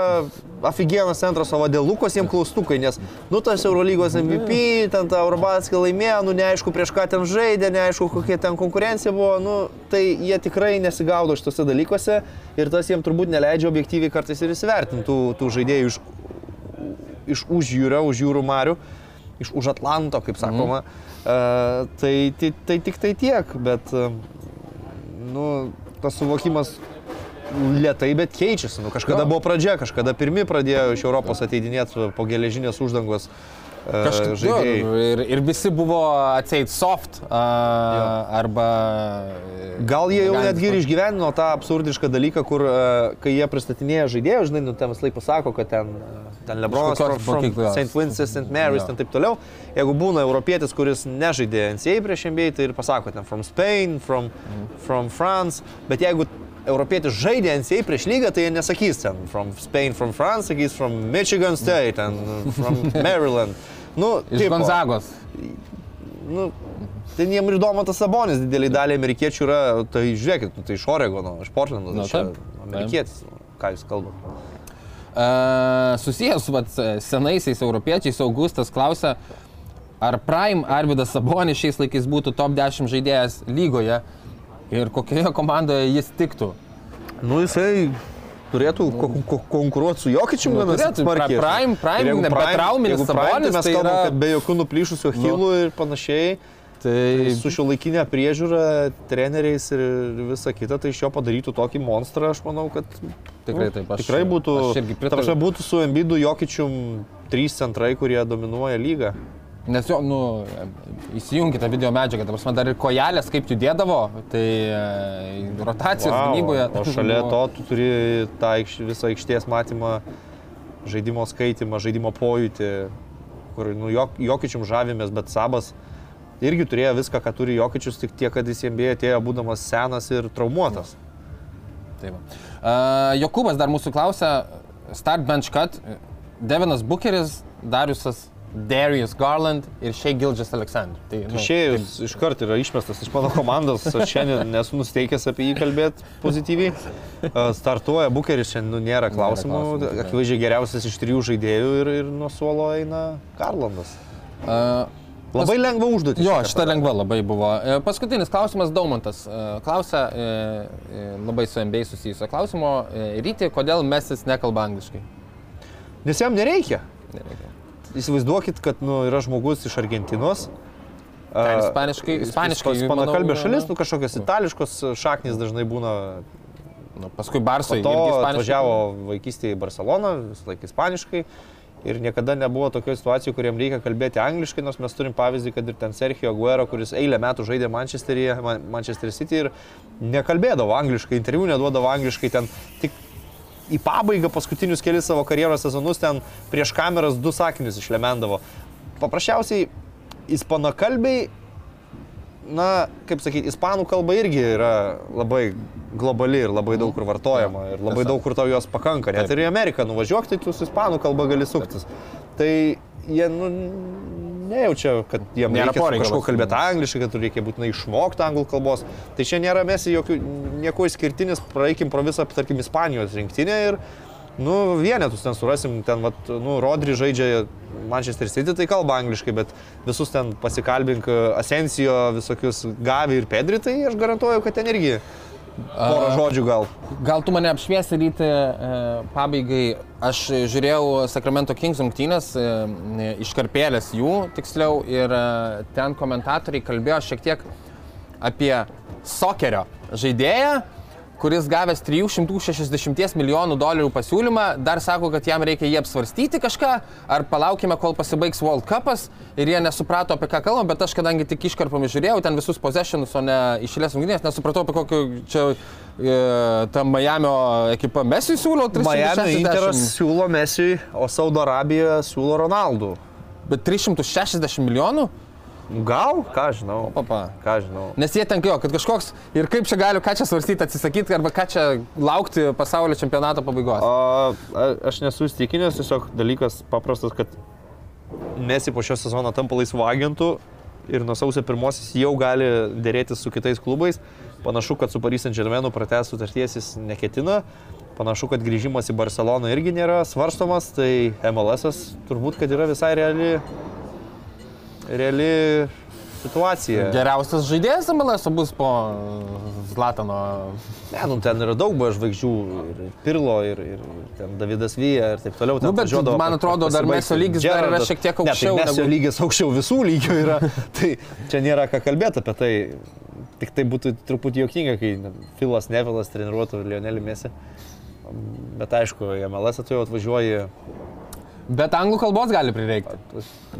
aфиgenas centras, o dėl Lukos jiems klaustukai, nes, nu, tas Eurolygos MVP, ten tą Urbatskį laimėjo, nu, neaišku prieš ką ten žaidė, neaišku kokia ten konkurencija buvo, nu, tai jie tikrai nesigaudo šitose dalykuose ir tas jiems turbūt neleidžia objektyviai kartais ir įsivertinti tų, tų žaidėjų iš iš už jūrio, už jūrų marių, iš už Atlanto, kaip sakoma. Mm. Uh, tai, tai, tai tik tai tiek, bet uh, nu, tas suvokimas lietai, bet keičiasi. Nu, kažkada Jo. buvo pradžia, kažkada pirmi pradėjo iš Europos ateidinėti po geležinės uždangos uh, Kažkaip žaidėjai. jo, ir, ir visi buvo atseit soft a, arba... e, Gal jie jau netgi ir išgyveno tą absurdišką dalyką, kur e, kai jie pristatinėja žaidėjus, žinai, nu, ten vis laik pasako, kad ten, e, ten Lebronas. St. Vincent, St. Mary's, Jo. ten taip toliau. Jeigu būna europietis, kuris nežaidė NCAA prieš NBA, tai ir pasako ten from Spain, from, from France, bet jeigu europietis žaidė NCAA prieš lygą, tai jie nesakys ten from Spain, from France, sakys from Michigan State, ten from Maryland. Nu, Iš tipo, Gonzagos. nu, tai jiems ir įdomu tas sabonis, didelį dalį amerikiečių yra, tai žiūrėkit, nu, tai iš Oregono, iš Portlando, Nu, tai čia amerikietis, nu, ką jūs kalbate. Susijęs su vat, senaisiais europiečiais, Augustas klausia, ar Prime Arvidas Sabonis šiais laikais būtų top 10 žaidėjas lygoje ir kokioje komandoje jis tiktų. Nu, jisai turėtų ko ko konkuruoti su Jokičiu Nu, turėtų. smarkiai. Prime- Prime, Ir jeigu ne- betrauminis jeigu Prime, Sabonis, tai mes tai kalbam, yra- kad be jokių nuplyšusių achilų ir panašiai. Tai Su šio laikinė priežiūra, treneriais ir visa kita, tai iš jo padarytų tokį monstrą, aš manau, kad Tikrai taip, aš- tikrai būtų, aš irgi pritariu. ta prasme, būtų su Embidu Jokičium trys centrai, kurie dominuoja lygą. Nes jo, nu, įsijunkite video medžiagą, ta prasme, dar ir kojelės kaip judėdavo, tai e, rotacijos Vau, gynyboje. O šalia to tu turi tą aikš- visą aikštės matymą, žaidimo skaitimą, žaidimo pojūtį, kur nu, jok, Jokičium žavimės, bet Sabas irgi turėjo viską, ką turi Jokičius, tik tiek, kad jis jiems atėjo būdamas senas ir traumuotas. Tai va. uh, Jokūbas dar mūsų klausia, start bench cut, Devinas Bucheris, Dariusas Darius Garland ir Shea Gilgis Aleksandr. Tai, nu, Išėjus iš karto yra išmestas iš mano komandos, aš šiandien nesu nusteikęs apie jį kalbėti pozityviai. Startuoja Bukeris, šiandien nu, nėra klausimų. klausimų, tikrai. Akivaizdžiai geriausias iš trijų žaidėjų ir, ir nuo suolo eina Garlandas. Uh, Labai lengva užduotis. Jo, šita lengva labai buvo. E, Paskutinis klausimas Daumantas. E, Klausia e, labai su MBA susijusio klausimo. Ryti, kodėl Mesis nekalba angliškai? Nes jam nereikia. Nereikia. Įsivaizduokit, kad nu, yra žmogus iš Argentinos. Ten ispaniškai- is- ispaniškai, Ispanakalbė šalis, nu kažkokios itališkos šaknys dažnai būna. Nu, paskui Barsui Po to atvažiavo vaikystėje į Barceloną, visą laiką ispaniškai. Ir niekada nebuvo tokio situacijų, kuriem reikia kalbėti angliškai, nors mes turim pavyzdį, kad ir ten Sergio Aguero, kuris eilę metų žaidė Manchesteryje, Man- Manchester City ir nekalbėdavo angliškai, interviu neduodavo angliškai, ten tik į pabaigą paskutinius kelius savo karjeros sezonus ten prieš kameras du sakinius išlemendavo. Paprasčiausiai ispanakalbiai, na, kaip sakyti, ispanų kalba irgi yra labai globali ir labai daug kur vartojama ir labai daug kur tau jos pakanka. Net ir į Ameriką nuvažiuok, tai tu su ispanų kalba gali suktis. Tai jie, nu, nejaučia, kad jiems Nėra reikia valstybei. kalbėti angliškai, kad reikia būtinai išmokti anglų kalbos. Tai čia nėra mesi jokių, nieko išskirtinis, praeikim pro visą, tarkim, Ispanijos rinktinę ir, nu, vienetus ten surasim, ten, vat, nu, Rodri žaidžia Manchester City, tai kalba angliškai, bet visus ten pasikalbink Asensijo, visokius Gavi ir Pedri, tai aš garantuoju, kad ten irgi porą žodžių gal. Gal tu mane apšviesi ryti e, pabaigai. Aš žiūrėjau Sacramento Kings rungtynės, e, iškarpėlės jų tiksliau, ir e, ten komentatoriai kalbėjo šiek tiek apie sokerio žaidėją, kuris gavęs 360 milijonų dolerių pasiūlymą, dar sako, kad jam reikia jį apsvarstyti kažką, ar palaukime, kol pasibaigs World Cupas ir jie nesuprato, apie ką kalbam, bet aš kadangi tik iškarpomis žiūrėjau, ten visus possessionus, o ne išėlės rungtynės, nesupratau, apie kokį čia e, ta Miami ekipa Messi siūlo 360. Miami Interas siūlo Mesiui, o Saudo Arabija siūlo Ronaldų. Bet 360 milijonų? Gal, ką žinau. Papa. Ką žinau. Nes jie ten jo, kad kažkoks ir kaip čia galiu, ką čia svarstyti, atsisakyti, arba ką čia laukti pasaulio čempionato pabaigos. A, a, aš nesu įstikinęs, tiesiog dalykas paprastas, kad Mesi po šio sezono tampa laisvu agentu ir nuo sausio pirmosios jau gali dėrėtis su kitais klubais. Panašu, kad su Paris Saint-Germainu pratęs sutarties jis neketina. Panašu, kad grįžimas į Barceloną irgi nėra svarstomas, tai MLS turbūt, kad yra visai reali, reali situacija. Geriausias žaidėjas MLS bus po Zlatano. Ne, nu ten yra daug buvo žvaigždžių, ir Pirlo, ir, ir, ir ten Davidas Vyja, ir taip toliau. ten Nu, bet atvažiuodavo man atrodo, dar. Mesio lygis dar yra Gerardas- šiek tiek Ne, aukščiau Tai Mesio negu- lygis aukščiau visų lygių yra, tai čia nėra ką kalbėti apie tai. Tik tai būtų truputį jokinga, kai Filas Nevilas treniruotų Lionelį Mesį. Bet aišku, MLS jau atvažiuoji, Bet anglų kalbos gali prireikti.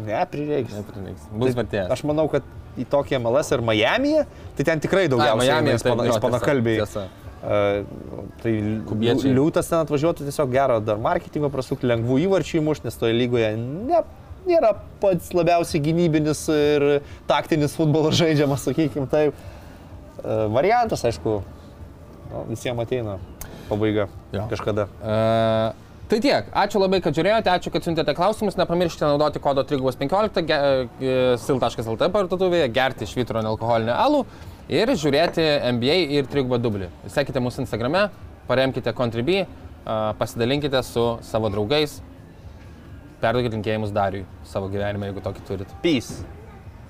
ne, prireiks. Neprireiks. Bus vertėjas. Aš manau, kad į tokį MLS ir Miami, tai ten tikrai daugiausiai tiesa, ispanakalbiai. tiesa. Uh, tai Kubiečiai. liū- liūtas ten atvažiuotų tiesiog gerą dar marketingą prasukti, lengvų įvarčių įmušti, nes toje lygoje ne, nėra pats labiausiai gynybinis ir taktinis futbolas žaidžiamas, sakykime taip. Uh, variantas, aišku, nu, visiems ateina pabaiga Jo. kažkada. Uh, tai tiek. Ačiū labai, kad žiūrėjote, ačiū, kad siuntėte klausimus. Nepamirškite naudoti kodo 315 e, sil.lt parduotuvėje, gerti švitro nealkoholinį alų ir žiūrėti NBA ir 3 dublį. Sekite mūsų Instagrame, paremkite Contribui, pasidalinkite su savo draugais, perduokite linkėjimus Dariui savo gyvenime, jeigu tokį turit. Peace.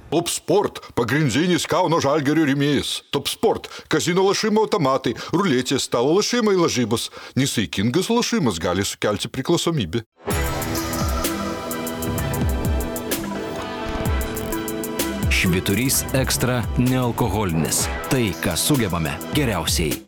Top sport - pagrindinis Kauno žalgerio rėmėjas. Top sport - kazino lašimo automatai, ruletės, stalo lašimai lažybos. Nesaikingas lašimas gali sukelti priklausomybę. Šviturys ekstra nealkoholinis. Tai, ką sugebame geriausiai.